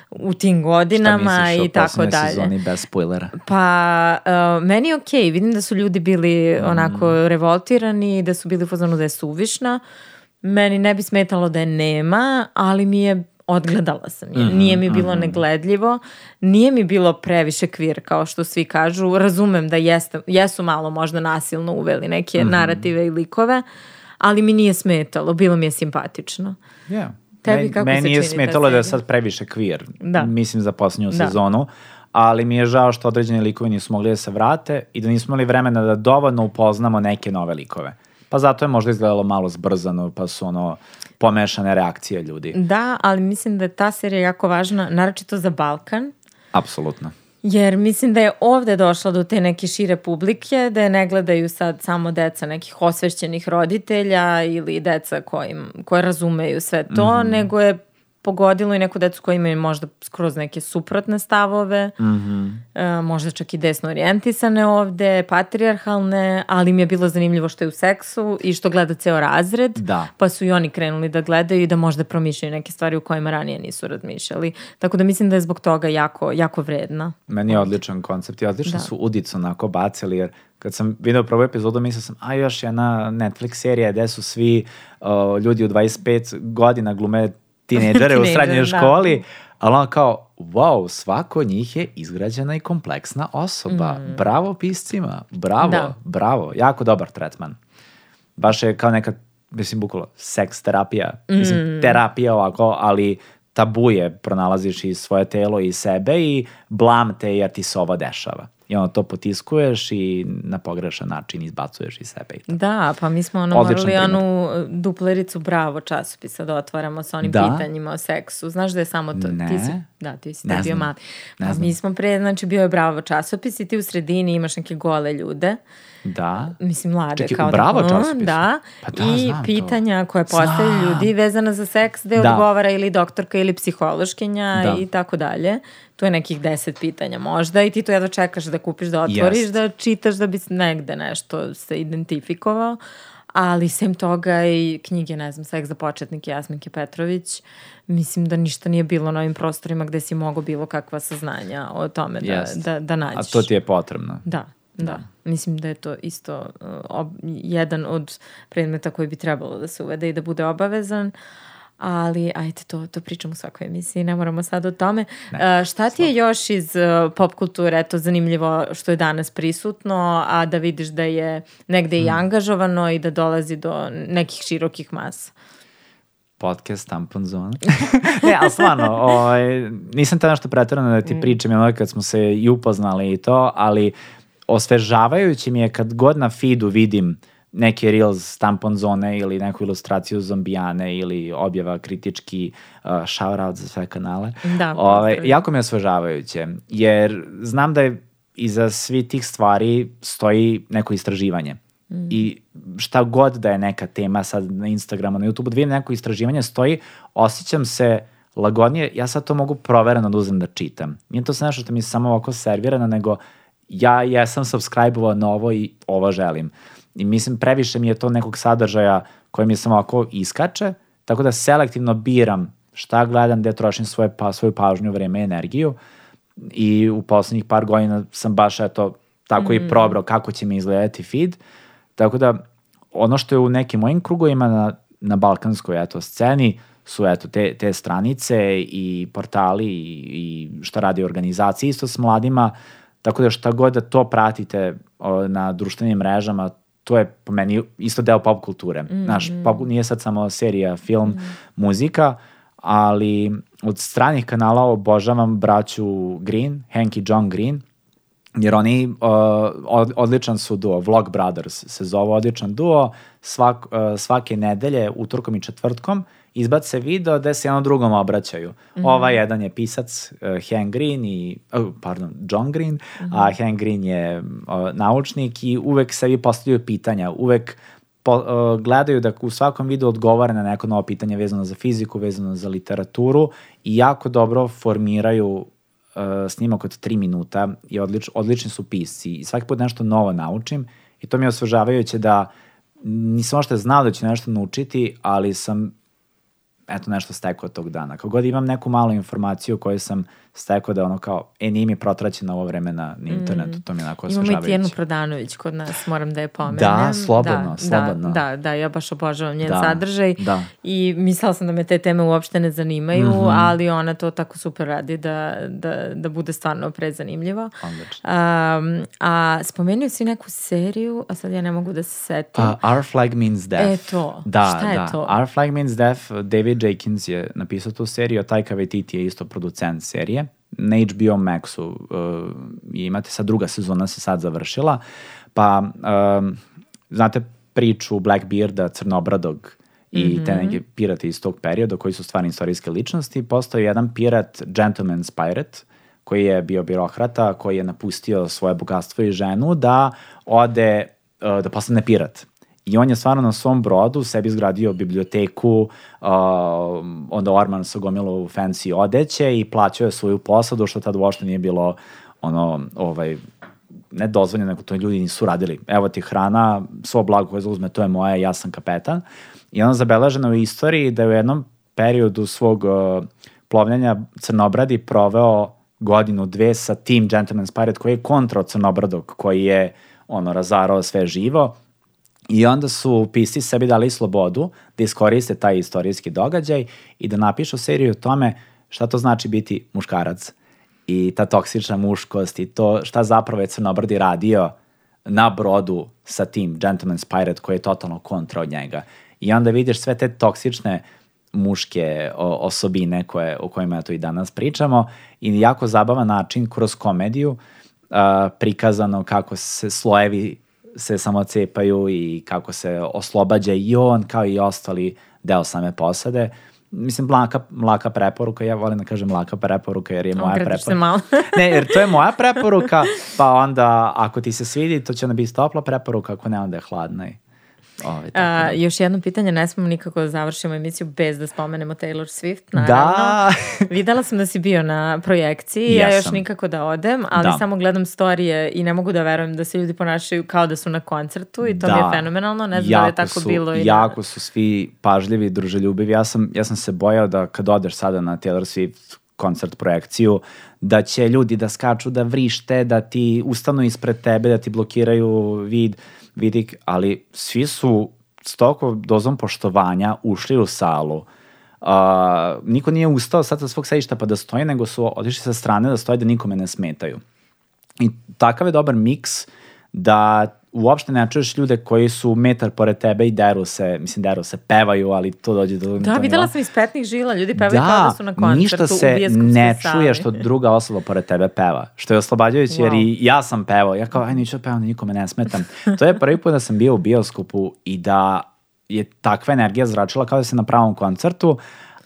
u tim godinama i tako dalje. sezoni bez spoilera? Pa, uh, meni je okej, okay. vidim da su ljudi bili mm. onako revoltirani, da su bili u fazonu da je suvišna, Meni ne bi smetalo da je nema, ali mi je odgledala sam je. Mm -hmm, nije mi bilo mm -hmm. negledljivo, nije mi bilo previše kvir kao što svi kažu. Razumem da jeste, jesu malo možda nasilno uveli neke mm -hmm. narative i likove, ali mi nije smetalo, bilo mi je simpatično. Yeah. Tebi kako meni je smetalo da je sad previše kvir, da. mislim za poslednju da. sezonu, ali mi je žao što određeni likovi nisu mogli da se vrate i da nismo imali vremena da dovoljno upoznamo neke nove likove. Pa zato je možda izgledalo malo zbrzano, pa su ono pomešane reakcije ljudi. Da, ali mislim da je ta serija jako važna, naročito za Balkan. Apsolutno. Jer mislim da je ovde došla do te neke šire publike, da je ne gledaju sad samo deca nekih osvešćenih roditelja ili deca kojim, koje razumeju sve to, mm -hmm. nego je pogodilo i neku decu koja imaju možda skroz neke suprotne stavove, mm -hmm. e, možda čak i desno orijentisane ovde, patrijarhalne, ali mi je bilo zanimljivo što je u seksu i što gleda ceo razred, da. pa su i oni krenuli da gledaju i da možda promišljaju neke stvari u kojima ranije nisu razmišljali. Tako da mislim da je zbog toga jako, jako vredna. Meni je odličan koncept i odlično da. su udicu onako bacili, jer kad sam video prvu epizodu, mislio sam, a još jedna Netflix serija gde su svi uh, ljudi u 25 godina glume tineđere u srednjoj da. školi, ali on kao, wow, svako od njih je izgrađena i kompleksna osoba. Mm. Bravo piscima, bravo, da. bravo, jako dobar tretman. Baš je kao neka, mislim, bukvalo, seks terapija. Mm. Mislim, terapija ovako, ali tabuje pronalaziš i svoje telo i sebe i blam te jer ti se ovo dešava i ono to potiskuješ i na pogrešan način izbacuješ iz sebe. I tako. Da, pa mi smo ono Odličan morali primjer. onu duplericu Bravo časopisa da otvaramo sa onim da? pitanjima o seksu. Znaš da je samo to? Ne. Ti si, da, ti si ne bio mali. Pa mi smo pre, znači bio je Bravo časopis i ti u sredini imaš neke gole ljude. Da. Mislim, mlade. Čekaj, kao bravo da, časopis. Da. Pa da, I pitanja to. koje postavljaju ljudi vezana za seks, gde da. odgovara ili doktorka ili psihološkinja da. i tako dalje. Tu je nekih deset pitanja možda i ti to jedva čekaš da kupiš, da otvoriš, Jest. da čitaš da bi negde nešto se identifikovao. Ali sem toga i knjige, ne znam, Seks za početnike Jasminke Petrović, mislim da ništa nije bilo na ovim prostorima gde si mogao bilo kakva saznanja o tome da, yes. da, da nađeš. A to ti je potrebno. Da. Da. Mislim da je to isto uh, ob, jedan od predmeta koji bi trebalo da se uvede i da bude obavezan. Ali, ajde, to, to pričamo u svakoj emisiji, ne moramo sad o tome. Ne, uh, šta ti je još iz uh, pop kulture, eto, zanimljivo što je danas prisutno, a da vidiš da je negde hmm. i angažovano i da dolazi do nekih širokih masa? podcast Tampon Zone. ne, ali stvarno, ovaj, nisam te nešto pretjerano da ti mm. pričam, ono kad smo se i upoznali i to, ali osvežavajući mi je kad god na feedu vidim neke reels tampon zone ili neku ilustraciju zombijane ili objava kritički uh, shout out za sve kanale. Da, Ove, ovaj, jako mi je osvežavajuće, jer znam da je iza svi tih stvari stoji neko istraživanje. Mm. I šta god da je neka tema sad na Instagramu, na YouTubeu, da vidim neko istraživanje stoji, osjećam se lagodnije, ja sad to mogu provereno da uzem da čitam. Nije to sve nešto što mi je samo ovako servirano, nego ja jesam subscribe-ovao na ovo i ovo želim. I mislim, previše mi je to nekog sadržaja koji mi samo ovako iskače, tako da selektivno biram šta gledam, gde trošim svoje, pa, svoju pažnju, vreme i energiju. I u poslednjih par godina sam baš eto, tako mm. i probrao kako će mi izgledati feed. Tako da, ono što je u nekim mojim krugovima na, na balkanskoj eto, sceni, su eto te, te stranice i portali i, i šta radi organizacije isto s mladima, tako da šta god da to pratite o, na društvenim mrežama, to je po meni isto deo pop kulture. Mm -hmm. Znaš, pop, nije sad samo serija, film, mm -hmm. muzika, ali od stranih kanala obožavam braću Green, Hank i John Green, jer oni uh, od, odličan su duo, Vlog Brothers se zove odličan duo, svak, uh, svake nedelje, utorkom i četvrtkom, izbace video gde se jedno drugom obraćaju. Mm -hmm. Ovaj jedan je pisac uh, Hank Green i, uh, pardon, John Green, mm -hmm. a Hank Green je uh, naučnik i uvek sebi postavljaju pitanja, uvek po, uh, gledaju da u svakom videu odgovore na neko novo pitanje vezano za fiziku, vezano za literaturu i jako dobro formiraju uh, snimak od 3 minuta i odlič, odlični su pisci i svaki put nešto novo naučim i to mi je osvežavajuće da nisam ošte znao da ću nešto naučiti, ali sam eto nešto stekao tog dana. Kako god imam neku malu informaciju koju sam stekao da ono kao, e, nije mi protraćeno ovo vreme na, na internetu, mm. to mi je onako osvežavajuće. Imamo i Tijenu Prodanović kod nas, moram da je pomenem. Da, slobodno, da, slobodno. Da, da, da, ja baš obožavam njen da, sadržaj da. i mislila sam da me te teme uopšte ne zanimaju, mm -hmm. ali ona to tako super radi da, da, da bude stvarno prezanimljivo. Odlično. Um, a spomenuo si neku seriju, a sad ja ne mogu da se setim. Uh, Our Flag Means Death. E to, da, šta je da. to? Our Flag Means Death, David Jenkins je napisao tu seriju, a Taika Waititi je isto producent serije na HBO Maxu uh, imate sad druga sezona se sad završila, pa um, znate priču Blackbearda, Crnobradog i mm -hmm. te neke pirate iz tog perioda koji su stvarni istorijske ličnosti, postoji jedan pirat, Gentleman's Pirate, koji je bio birokrata, koji je napustio svoje bogatstvo i ženu da ode, uh, da postane pirat. I on je stvarno na svom brodu sebi izgradio biblioteku, uh, onda Orman sa gomilu fancy odeće i plaćao je svoju posadu, što tad uopšte nije bilo ono, ovaj, ne dozvoljeno, nego to ljudi nisu radili. Evo ti hrana, svo blago koje zauzme, to je moje, ja sam kapetan. I ono zabeleženo u istoriji da je u jednom periodu svog uh, plovljenja Crnobradi proveo godinu, dve sa tim Gentleman's Pirate koji je kontra Crnobradog, koji je ono razarao sve živo I onda su pisci sebi dali slobodu da iskoriste taj istorijski događaj i da napišu seriju o tome šta to znači biti muškarac i ta toksična muškost i to šta zapravo je Crnobrdi radio na brodu sa tim Gentleman's Pirate koji je totalno kontra od njega. I onda vidiš sve te toksične muške osobine koje, o kojima to i danas pričamo i jako zabavan način kroz komediju uh, prikazano kako se slojevi se samo cepaju i kako se oslobađa i on kao i ostali deo same posade. Mislim, mlaka, mlaka preporuka, ja volim da kažem mlaka preporuka jer je moja Ogradiš preporuka. se malo. ne, jer to je moja preporuka, pa onda ako ti se svidi, to će onda biti topla preporuka, ako ne, onda je hladna i Ovaj, A, da. još jedno pitanje, ne smemo nikako da završimo emisiju bez da spomenemo Taylor Swift, naravno. Da! Videla sam da si bio na projekciji, yes, ja još nikako da odem, ali da. samo gledam storije i ne mogu da verujem da se ljudi ponašaju kao da su na koncertu i to da. mi je da. fenomenalno, ne znam jako da je tako su, bilo. I jako da... su svi pažljivi, druželjubivi. Ja sam, ja sam se bojao da kad odeš sada na Taylor Swift koncert projekciju, da će ljudi da skaču, da vrište, da ti ustanu ispred tebe, da ti blokiraju vid, vidik, ali svi su s toliko dozom poštovanja ušli u salu. Uh, niko nije ustao sad sa svog sedišta pa da stoji, nego su otišli sa strane da stoje da nikome ne smetaju. I takav je dobar miks da uopšte ne čuješ ljude koji su metar pored tebe i deru se, mislim deru se, pevaju, ali to dođe do... Da, videla sam iz petnih žila, ljudi pevaju da, kao da su na koncertu ništa se ne čuje što druga osoba pored tebe peva, što je oslobađajuće wow. jer i ja sam pevao, ja kao, aj neću da pevam, da nikome ne smetam. To je prvi put da sam bio u bioskopu i da je takva energija zračila kao da se na pravom koncertu,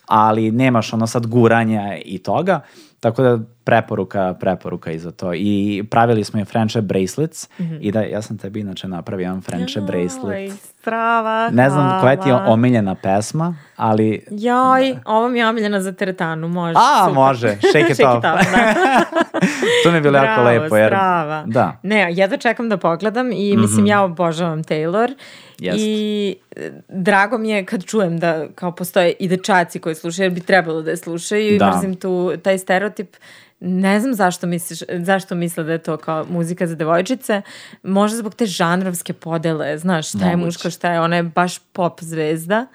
ali nemaš ono sad guranja i toga, tako da preporuka, preporuka i za to. I pravili smo i friendship bracelets mm -hmm. i da ja sam tebi inače napravio jedan friendship Joj, bracelet. Strava, Ne znam koja ti je omiljena pesma, ali... Joj, da. ovo mi je omiljena za teretanu, može. A, super. može, shake it off. da. to mi je bilo Bravo, jako lepo. Jer... Strava. Da. Ne, jedva čekam da pogledam i mm -hmm. mislim ja obožavam Taylor Jest. i e, drago mi je kad čujem da kao postoje i dečaci koji slušaju, jer bi trebalo da je slušaju da. i mrzim tu, taj stereotip Ne znam zašto misliš, zašto misle da je to kao muzika za devojčice. Možda zbog te žanrovske podele, znaš, šta je muško, šta je, ona je baš pop zvezda.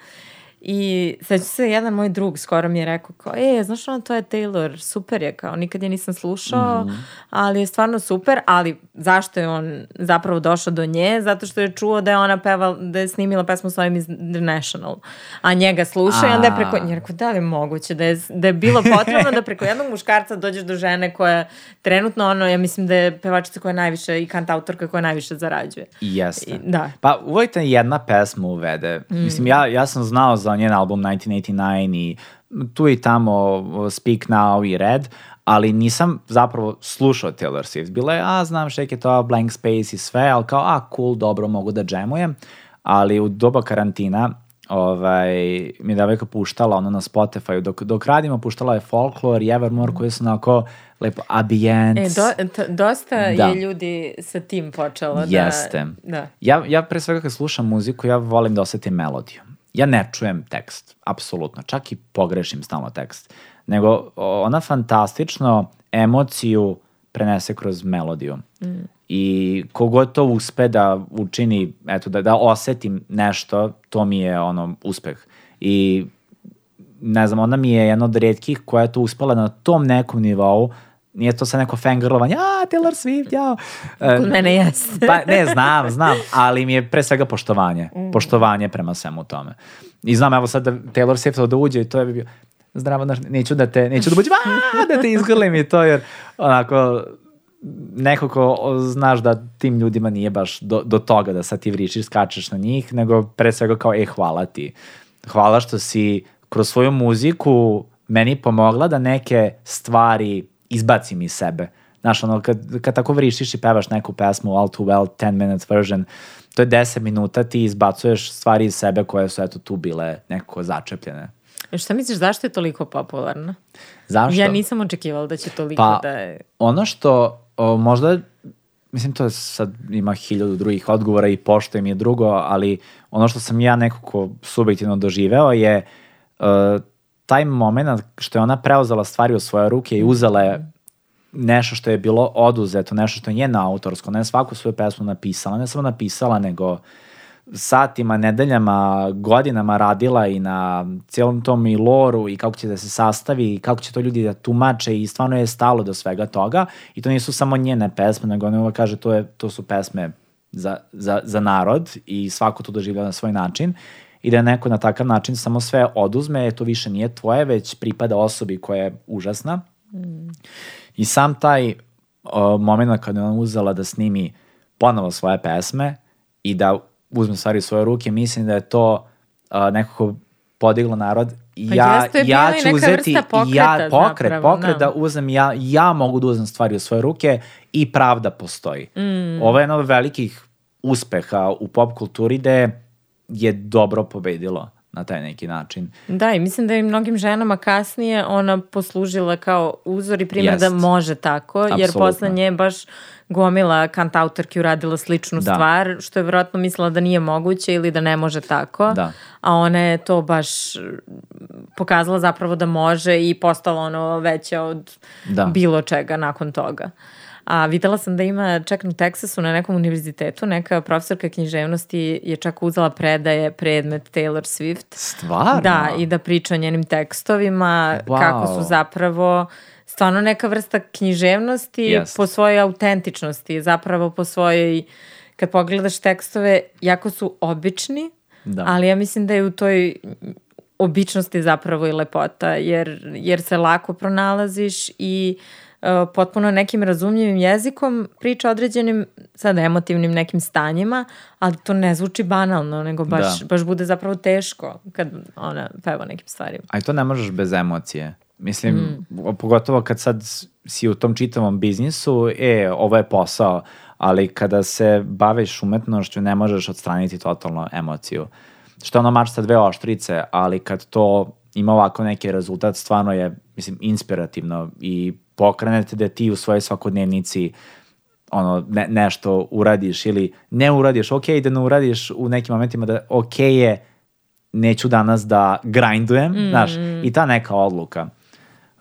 I sad se jedan moj drug skoro mi je rekao kao, e, znaš ono, to je Taylor, super je, kao, nikad je nisam slušao, mm -hmm. ali je stvarno super, ali zašto je on zapravo došao do nje? Zato što je čuo da je ona pevala, da je snimila pesmu s ovim iz The National, a njega sluša i onda je preko, je rekao, da li je moguće, da je, da je bilo potrebno da preko jednog muškarca dođeš do žene koja trenutno, ono, ja mislim da je pevačica koja najviše i kantautorka koja najviše zarađuje. Jeste. I, da. Pa uvijek jedna pesma uvede. Mm. Mislim, ja, ja sam znao za njen album 1989 i tu i tamo Speak Now i Red, ali nisam zapravo slušao Taylor Swift. Bilo je, a znam Shake It Off, Blank Space i sve, ali kao, a cool, dobro, mogu da džemujem. Ali u doba karantina ovaj, mi je devojka puštala ono na Spotify, dok, dok radimo puštala je Folklore i Evermore koji su onako lepo ambijent. E, do, to, dosta da. je ljudi sa tim počelo. Jeste. Da, da. Ja, ja pre svega kad slušam muziku, ja volim da osetim melodiju ja ne čujem tekst, apsolutno, čak i pogrešim stalno tekst, nego ona fantastično emociju prenese kroz melodiju. Mm. I kogod to uspe da učini, eto, da, da osetim nešto, to mi je ono uspeh. I ne znam, ona mi je jedna od redkih koja je to uspela na tom nekom nivou Nije to sa neko fangirlovanje, a Taylor Swift, jao. Kod mene jeste. pa ne, znam, znam, ali mi je pre svega poštovanje. Mm. Poštovanje prema svemu tome. I znam, evo sad da Taylor Swift da uđe i to je bi bio, zdravo, neću da te, neću da buđem, da te izgrlim i to, jer onako, neko ko znaš da tim ljudima nije baš do, do toga da sad ti vričiš, skačeš na njih, nego pre svega kao, e, hvala ti. Hvala što si kroz svoju muziku meni pomogla da neke stvari izbacim iz sebe. Znaš, ono, kad, kad tako vrištiš i pevaš neku pesmu All Too Well, 10 minutes version, to je 10 minuta, ti izbacuješ stvari iz sebe koje su eto tu bile nekako začepljene. E šta misliš, zašto je toliko popularna? Zašto? Ja nisam očekivala da će toliko pa, da je... ono što o, možda, mislim to je sad ima hiljadu drugih odgovora i poštojem je drugo, ali ono što sam ja nekako subjektivno doživeo je uh, taj moment što je ona preuzela stvari u svoje ruke i uzela je nešto što je bilo oduzeto, nešto što je njena autorsko, ne svaku svoju pesmu napisala, ne samo napisala, nego satima, nedeljama, godinama radila i na cijelom tom i loru i kako će da se sastavi i kako će to ljudi da tumače i stvarno je stalo do svega toga. I to nisu samo njene pesme, nego ona uvek kaže to, je, to su pesme za, za, za narod i svako to doživlja na svoj način i da neko na takav način samo sve oduzme, to više nije tvoje, već pripada osobi koja je užasna. Mm. I sam taj uh, moment kada je ona uzela da snimi ponovo svoje pesme i da uzme stvari u svoje ruke, mislim da je to uh, nekako podiglo narod Pa ja, ja ću uzeti ja, pokret, zapravo, pokret da. da uzem ja, ja mogu da uzem stvari u svoje ruke i pravda postoji. Mm. Ovo je jedno od velikih uspeha u pop kulturi gde je dobro pobedilo na taj neki način. Da, i mislim da je mnogim ženama kasnije ona poslužila kao uzor i primjer Jest. da može tako, Absolutno. jer posle nje baš gomila kantautorki uradila sličnu da. stvar, što je vjerojatno mislila da nije moguće ili da ne može tako, da. a ona je to baš pokazala zapravo da može i postala ono veća od Da. bilo čega nakon toga. A videla sam da ima čak na Teksasu na nekom univerzitetu, neka profesorka književnosti je čak uzela predaje predmet Taylor Swift. Stvarno? Da, i da priča o njenim tekstovima, Wow. kako su zapravo stvarno neka vrsta književnosti Jest. po svojoj autentičnosti, zapravo po svojoj, kad pogledaš tekstove, jako su obični, Da. ali ja mislim da je u toj običnosti zapravo i lepota, jer, jer se lako pronalaziš i uh, potpuno nekim razumljivim jezikom priča određenim sad emotivnim nekim stanjima, ali to ne zvuči banalno, nego baš, Da. baš bude zapravo teško kad ona peva nekim stvarima. A i to ne možeš bez emocije. Mislim, pogotovo kad sad si u tom čitavom biznisu, e, ovo je posao, ali kada se baviš umetnošću ne možeš odstraniti totalno emociju. Što je ono mač sa dve oštrice, ali kad to ima ovako neki rezultat, stvarno je, mislim, inspirativno i pokrenete da ti u svojoj svakodnevnici ono, ne, nešto uradiš ili ne uradiš, ok da ne uradiš u nekim momentima da ok je neću danas da grindujem, Mm. znaš, i ta neka odluka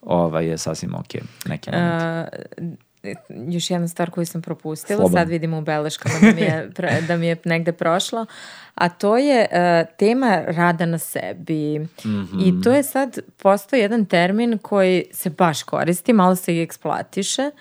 ovaj, je sasvim ok, neki moment. Uh, još jedna stvar koju sam propustila, Slobodno. sad vidim u beleškama da mi je, da mi je negde prošlo, a to je uh, tema rada na sebi. I to je sad postao jedan termin koji se baš koristi, malo se i eksploatiše.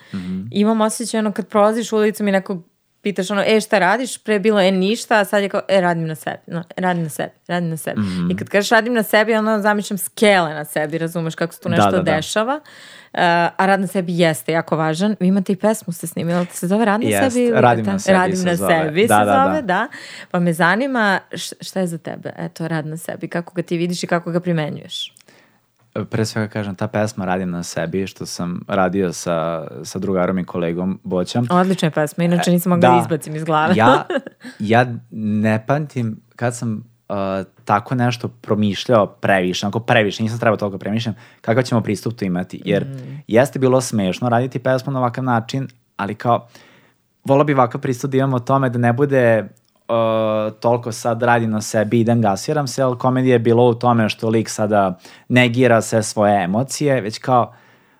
Imam osjećaj ono kad prolaziš ulicom i nekog pitaš ono, e šta radiš, pre je bilo e ništa, a sad je kao, e radim na sebi, no, radim na sebi, radim na sebi. I kad kažeš radim na sebi, ono zamišljam skele na sebi, razumeš kako se tu Da, nešto da, da. dešava. Uh, a rad na sebi jeste jako važan. Vi imate i pesmu ste snimili, se zove Rad na Jest, sebi? Radim na sebi Radim se na zove. sebi Da, se da, zove, da. da. Pa me zanima šta je za tebe, eto, rad na sebi, kako ga ti vidiš i kako ga primenjuješ. Pre svega kažem, ta pesma radim na sebi, što sam radio sa, sa drugarom i kolegom Boćam. Odlična je pesma, inače nisam mogla da, Da. izbacim iz glave. ja, ja ne pamtim kad sam uh, tako nešto promišljao previše, onako previše, nisam trebao toliko premišljam, kakav ćemo pristup tu imati. Jer jeste bilo smešno raditi pesmu na ovakav način, ali kao, volao bi ovakav pristup da imamo o tome da ne bude uh, toliko sad radi na sebi, idem gasiram se, ali komedija je bilo u tome što lik sada negira sve svoje emocije, već kao,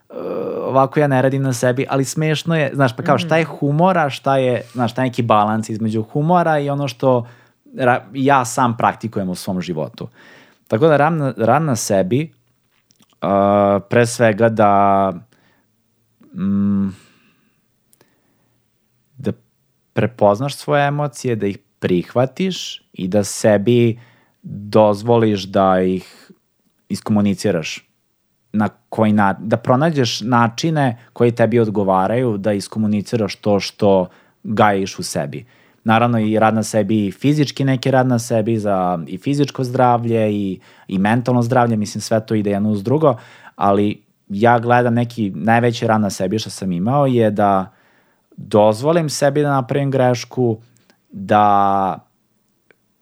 uh, ovako ja ne radim na sebi, ali smešno je, znaš, pa kao šta je humora, šta je, znaš, šta je neki balans između humora i ono što ja sam praktikujem u svom životu. Tako da rad na, rad na sebi, uh, pre svega da mm, da prepoznaš svoje emocije, da ih prihvatiš i da sebi dozvoliš da ih iskomuniciraš na koji na, da pronađeš načine koji tebi odgovaraju da iskomuniciraš to što gajiš u sebi. Naravno i rad na sebi i fizički neki rad na sebi za i fizičko zdravlje i, i mentalno zdravlje, mislim sve to ide jedno uz drugo, ali ja gledam neki najveći rad na sebi što sam imao je da dozvolim sebi da napravim grešku, da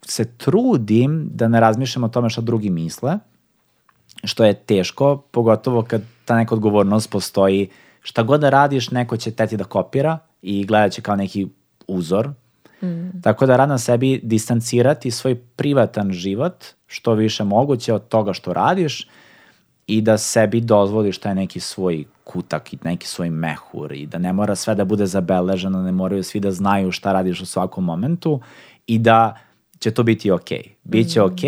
se trudim da ne razmišljam o tome šta drugi misle, što je teško, pogotovo kad ta neka odgovornost postoji. Šta god da radiš, neko će teti da kopira i gledat će kao neki uzor. Mm. Tako da rad na sebi distancirati svoj privatan život što više moguće od toga što radiš i da sebi dozvoliš taj neki svoj kutak i neki svoj mehur i da ne mora sve da bude zabeleženo, ne moraju svi da znaju šta radiš u svakom momentu i da će to biti ok. Biće ok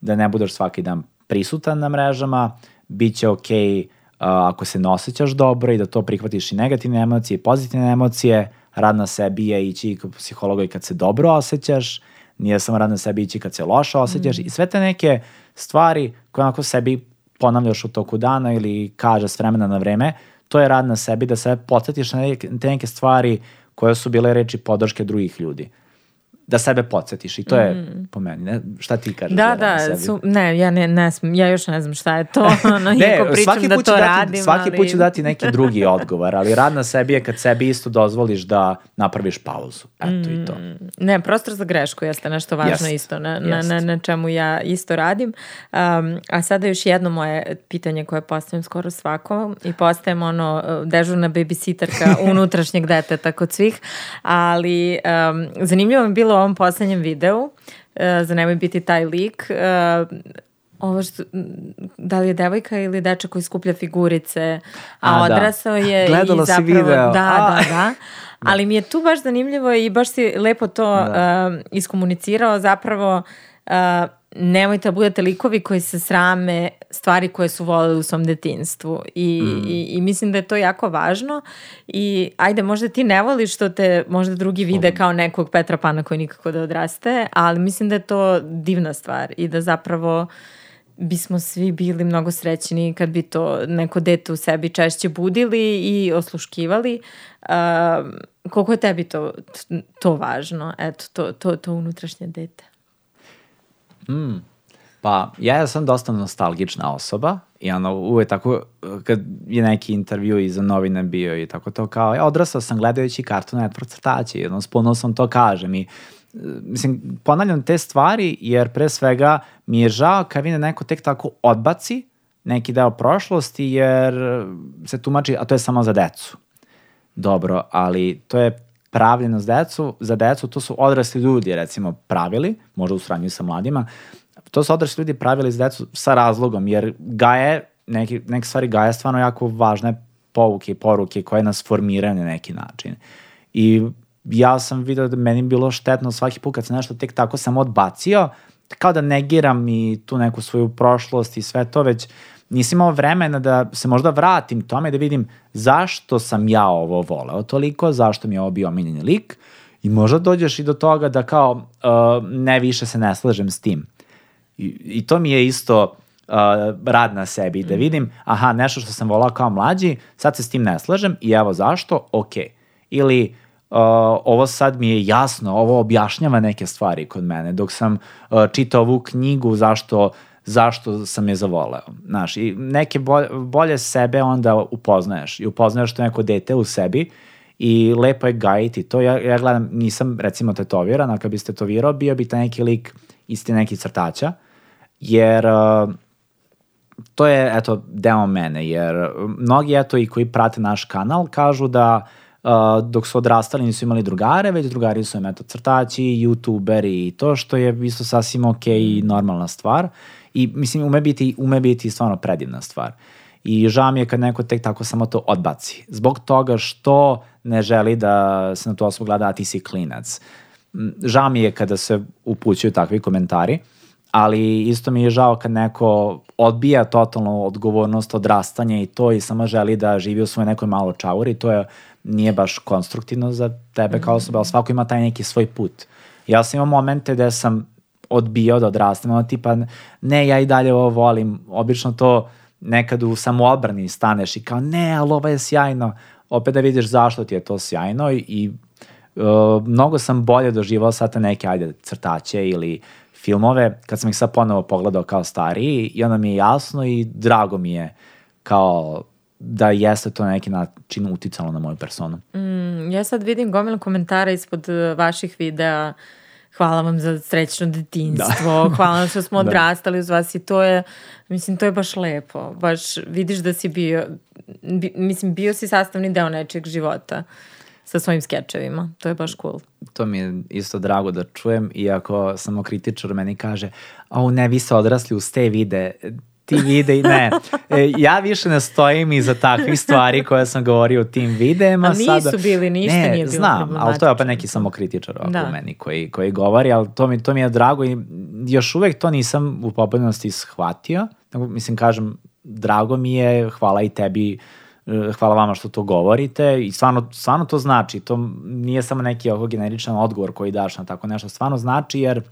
da ne budeš svaki dan prisutan na mrežama, bit će ok uh, ako se ne osjećaš dobro i da to prihvatiš i negativne emocije i pozitivne emocije, rad na sebi je ići kod psihologa i kad se dobro osjećaš, nije samo rad na sebi ići kad se loše osjećaš. I sve te neke stvari koje onako sebi ponavljaš u toku dana ili kaže s vremena na vreme, to je rad na sebi da se podsjetiš na te neke stvari koje su bile reči podrške drugih ljudi. Da sebe podsjetiš i to je po meni. Ne? Šta ti kažeš? Da, da, su, ne, ja ne, ne smijem, ja još ne znam šta je to, ono, Ne, iako pričam svaki da to dati, radim, svaki ali... put ću dati neki drugi odgovor, ali rad na sebi je kad sebi isto dozvoliš da napraviš pauzu. Eto i to. Ne, prostor za grešku jeste nešto važno Jest, isto, na, na, na, na čemu ja isto radim. Um, a sada još jedno moje pitanje koje postavim skoro svakom i postajem ono dežurna babysitterka unutrašnjeg deteta kod svih, ali um, zanimljivo mi je bilo ovom poslednjem videu, uh, za nemoj biti taj lik, uh, ovo što, da li je devojka ili dečak koji skuplja figurice, a, A, da. odrasao je Gledala i si zapravo, video. Da, A. da, da. Ali mi je tu baš zanimljivo i baš si lepo to Da. um, iskomunicirao zapravo uh, nemojte da budete likovi koji se srame stvari koje su voleli u svom detinstvu I, Mm. i, i mislim da je to jako važno i ajde možda ti ne voliš što te možda drugi vide kao nekog Petra Pana koji nikako da odraste, ali mislim da je to divna stvar i da zapravo bismo svi bili mnogo srećni kad bi to neko dete u sebi češće budili i osluškivali. Um, koliko je tebi to, to važno? Eto, to, to, to unutrašnje dete. Pa, ja sam dosta nostalgična osoba i ono, uvek tako, kad je neki intervju iza novine bio i tako to kao, ja odrastao sam gledajući Cartoon Network crtaće i ono, s ponosom to kažem i e, mislim, ponavljam te stvari jer pre svega mi je žao kad vidim neko tek tako odbaci neki deo prošlosti jer se tumači, a to je samo za decu. Dobro, ali to je pravljeno za decu, za decu to su odrasli ljudi recimo pravili, možda u sranju sa mladima, to su odrasli ljudi pravili za decu sa razlogom, jer gaje, neki, neke stvari gaje stvarno jako važne pouke i poruke koje nas formiraju na neki način. I ja sam vidio da meni bilo štetno svaki put kad sam nešto tek tako sam odbacio, kao da negiram i tu neku svoju prošlost i sve to, već nisam imao vremena da se možda vratim tome da vidim zašto sam ja ovo voleo toliko, zašto mi je ovo bio omiljeni lik i možda dođeš i do toga da kao uh, ne više se ne slažem s tim. I, I to mi je isto uh, rad na sebi, da vidim, aha, nešto što sam volao kao mlađi, sad se s tim ne slažem i evo zašto, ok. Ili uh, ovo sad mi je jasno, ovo objašnjava neke stvari kod mene, dok sam uh, čitao ovu knjigu zašto zašto sam je zavoleo. Znaš, i neke bolje, bolje sebe onda upoznaješ i upoznaješ to neko dete u sebi i lepo je gajiti to. Ja, ja gledam, nisam recimo tetoviran, a kad bi tetovirao, bio bi taj neki lik isti neki crtača, jer uh, to je eto deo mene, jer mnogi eto i koji prate naš kanal kažu da uh, dok su odrastali nisu imali drugare, već drugari su im eto crtači, youtuberi i to što je isto sasvim ok i normalna stvar i mislim ume biti, ume biti stvarno predivna stvar. I žao mi je kad neko tek tako samo to odbaci. Zbog toga što ne želi da se na to osobu gleda, a ti si klinac. Žao mi je kada se upućuju takvi komentari, ali isto mi je žao kad neko odbija totalno odgovornost, odrastanje i to i samo želi da živi u svojoj nekoj malo čauri, to je, nije baš konstruktivno za tebe kao osoba, ali svako ima taj neki svoj put. Ja sam imao momente gde sam odbijao da odrastam, ono tipa, ne, ja i dalje ovo volim, obično to nekad u samoobrani staneš i kao, ne, ali ovo je sjajno, opet da vidiš zašto ti je to sjajno i, i uh, mnogo sam bolje doživao sad te neke, ajde, crtaće ili filmove, kad sam ih sad ponovo pogledao kao stariji i onda mi je jasno i drago mi je kao da jeste to na neki način uticalo na moju personu. Mm, ja sad vidim gomilu komentara ispod uh, vaših videa hvala vam za srećno detinjstvo, hvala vam što smo Da. odrastali uz vas i to je, mislim, to je baš lepo. Baš vidiš da si bio, bi, mislim, bio si sastavni deo nečeg života sa svojim skečevima. To je baš cool. To mi je isto drago da čujem, iako samo kritičar meni kaže, o ne, vi ste odrasli uz te vide, ti vide i ne. E, ja više ne stojim iza takvih stvari koje sam govorio u tim videima. A nisu sada, bili, ništa ne, nije bilo znam, ali to je opet neki samokritičar ovako Da. u meni koji, koji govori, ali to mi, to mi je drago i još uvek to nisam u popolnosti shvatio. Mislim, kažem, drago mi je, hvala i tebi, e, hvala vama što to govorite i stvarno, stvarno to znači, to nije samo neki ovako generičan odgovor koji daš na tako nešto, stvarno znači jer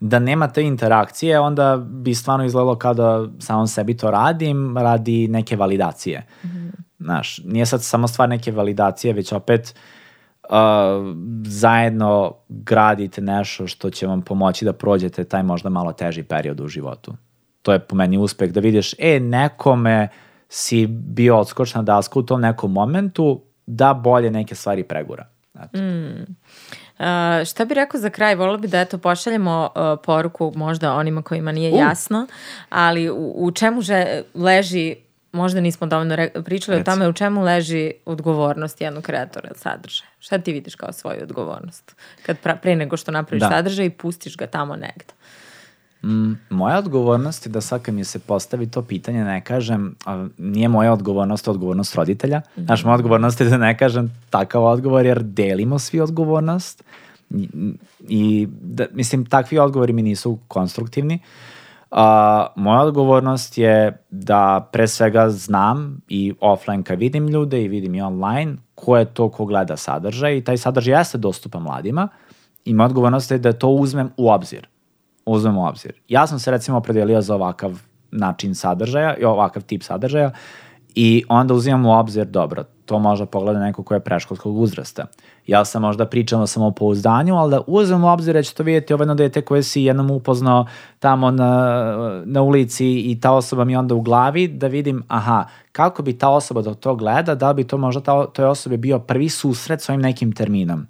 da nema te interakcije, onda bi stvarno izgledalo kao da samom sebi to radim radi neke validacije. Mm -hmm. Znaš, nije sad samo stvar neke validacije, već opet uh, zajedno gradite nešto što će vam pomoći da prođete taj možda malo teži period u životu. To je po meni uspeh da vidiš, e, nekome si bio odskočna daska u tom nekom momentu da bolje neke stvari pregura. Eto. Mm. Uh, šta bi rekao za kraj? Volila bi da eto pošaljemo uh, poruku možda onima kojima nije uh. jasno, ali u, u čemu že, leži, možda nismo dovoljno re, pričali Reci. o tome, u čemu leži odgovornost jednog kreatora sadržaja? Šta ti vidiš kao svoju odgovornost? Kad pra, pre nego što napraviš da. sadržaj i pustiš ga tamo negde. Mm, moja odgovornost je da sad kad mi se postavi to pitanje ne kažem, a, nije moja odgovornost, odgovornost roditelja. Mm -hmm. Znaš, moja odgovornost je da ne kažem takav odgovor jer delimo svi odgovornost i, i da, mislim, takvi odgovori mi nisu konstruktivni. A, moja odgovornost je da pre svega znam i offline kad vidim ljude i vidim i online ko je to ko gleda sadržaj i taj sadržaj jeste dostupan mladima i moja odgovornost je da to uzmem u obzir uzmemo u obzir. Ja sam se recimo opredelio za ovakav način sadržaja i ovakav tip sadržaja i onda uzimam u obzir, dobro, to možda pogleda neko ko je preškolskog uzrasta. Ja sam možda pričam o samopouzdanju, ali da uzmem u obzir da će to vidjeti ovo jedno dete koje si jednom upoznao tamo na, na ulici i ta osoba mi onda u glavi da vidim, aha, kako bi ta osoba da to gleda, da bi to možda ta, toj osobi bio prvi susret s ovim nekim terminom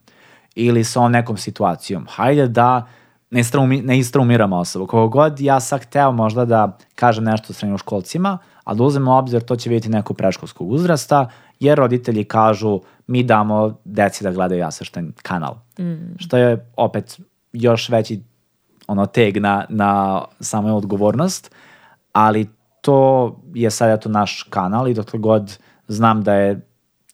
ili sa ovom nekom situacijom. Hajde da ne, istraumi, ne istraumiramo osobu. Kogo god ja sad hteo možda da kažem nešto srednjoškolcima, a da uzmemo obzir to će vidjeti neko preškolskog uzrasta, jer roditelji kažu mi damo deci da gledaju jasešten kanal. Mm. Što je opet još veći ono teg na, na samu odgovornost, ali to je sad eto naš kanal i dokle god znam da je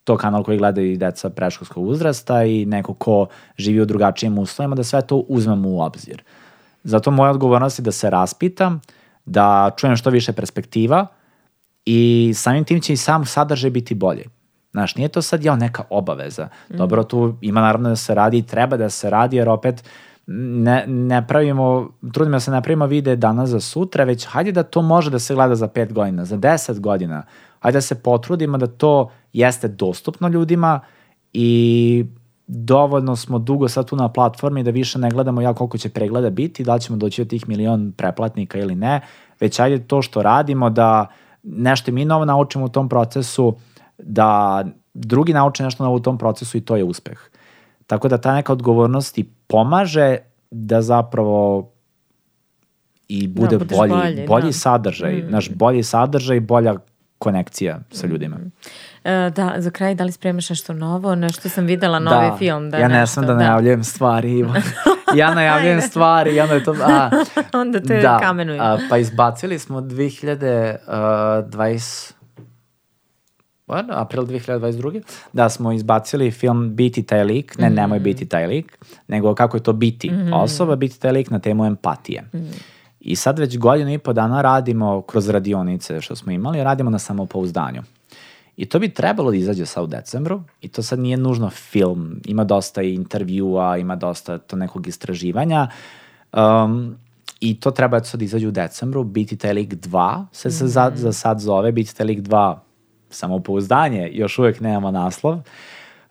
to kanal koji gledaju i deca preškolskog uzrasta i neko ko živi u drugačijim uslovima, da sve to uzmemo u obzir. Zato moja odgovornost je da se raspitam, da čujem što više perspektiva i samim tim će i sam sadržaj biti bolji. Znaš, nije to sad jao neka obaveza. Mm. Dobro, tu ima naravno da se radi i treba da se radi, jer opet ne, ne pravimo, trudimo da se ne pravimo vide danas za sutra, već hajde da to može da se gleda za pet godina, za deset godina. Hajde da se potrudimo da to jeste dostupno ljudima i dovoljno smo dugo sad tu na platformi da više ne gledamo ja koliko će pregleda biti, da li ćemo doći od tih milion preplatnika ili ne, već ajde to što radimo da nešto mi novo naučimo u tom procesu, da drugi nauče nešto novo u tom procesu i to je uspeh. Tako da ta neka odgovornost i pomaže da zapravo i da, bude da, bolji, bolji, bolji da. sadržaj, mm. naš bolji sadržaj, bolja konekcija sa ljudima. Mm. E, da, za kraj, da li spremaš nešto novo? Nešto sam videla novi da, film. Da, ja ne sam da, da najavljujem stvari. ja najavljujem stvari i onda je to... A, onda te da, kamenujem. A, pa izbacili smo 2020... What? april 2022. Da smo izbacili film Biti taj lik, ne mm -hmm. nemoj biti taj lik, nego kako je to biti mm -hmm. osoba, biti taj lik na temu empatije. Mm -hmm. I sad već godinu i po dana radimo kroz radionice što smo imali, radimo na samopouzdanju. I to bi trebalo da izađe sad u decembru i to sad nije nužno film, ima dosta intervjua, ima dosta to nekog istraživanja. Um, i to treba sad da izađe u decembru, Biti taj lik 2 se, se mm -hmm. za, za sad zove, Biti taj lik 2 samopouzdanje, još uvek nemamo naslov.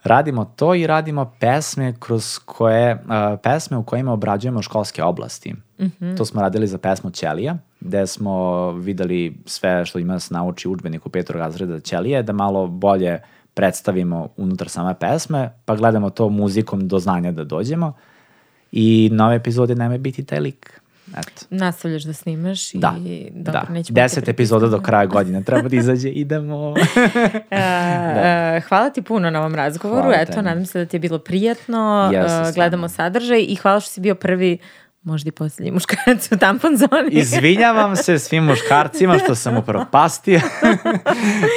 Radimo to i radimo pesme kroz koje, uh, pesme u kojima obrađujemo školske oblasti. Mm -hmm. To smo radili za pesmu Ćelija, gde smo videli sve što ima da se nauči učbenik u petog razreda Ćelije, da malo bolje predstavimo unutar same pesme, pa gledamo to muzikom do znanja da dođemo. I nove epizode nema biti taj lik. Eto. Nastavljaš da snimaš i da, dobro, da. neće Deset epizoda do kraja godine treba da izađe, idemo. E, da. Uh, hvala ti puno na ovom razgovoru, hvala eto, tebi. nadam se da ti je bilo prijatno, yes, uh, gledamo sadržaj i hvala što si bio prvi možda i posljednji muškarac u tampon zoni. Izvinjavam se svim muškarcima što sam upropastio.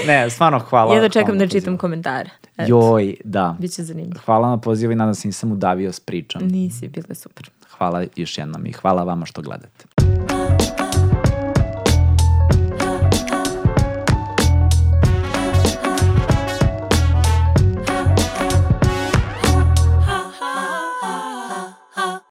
ne, stvarno hvala. Ja da čekam da čitam komentare. Eto. Joj, da. Biće zanimljivo. Hvala na pozivu i nadam se nisam udavio s pričom. Nisi, bilo je super. Hvala još jednom i hvala vama što gledate.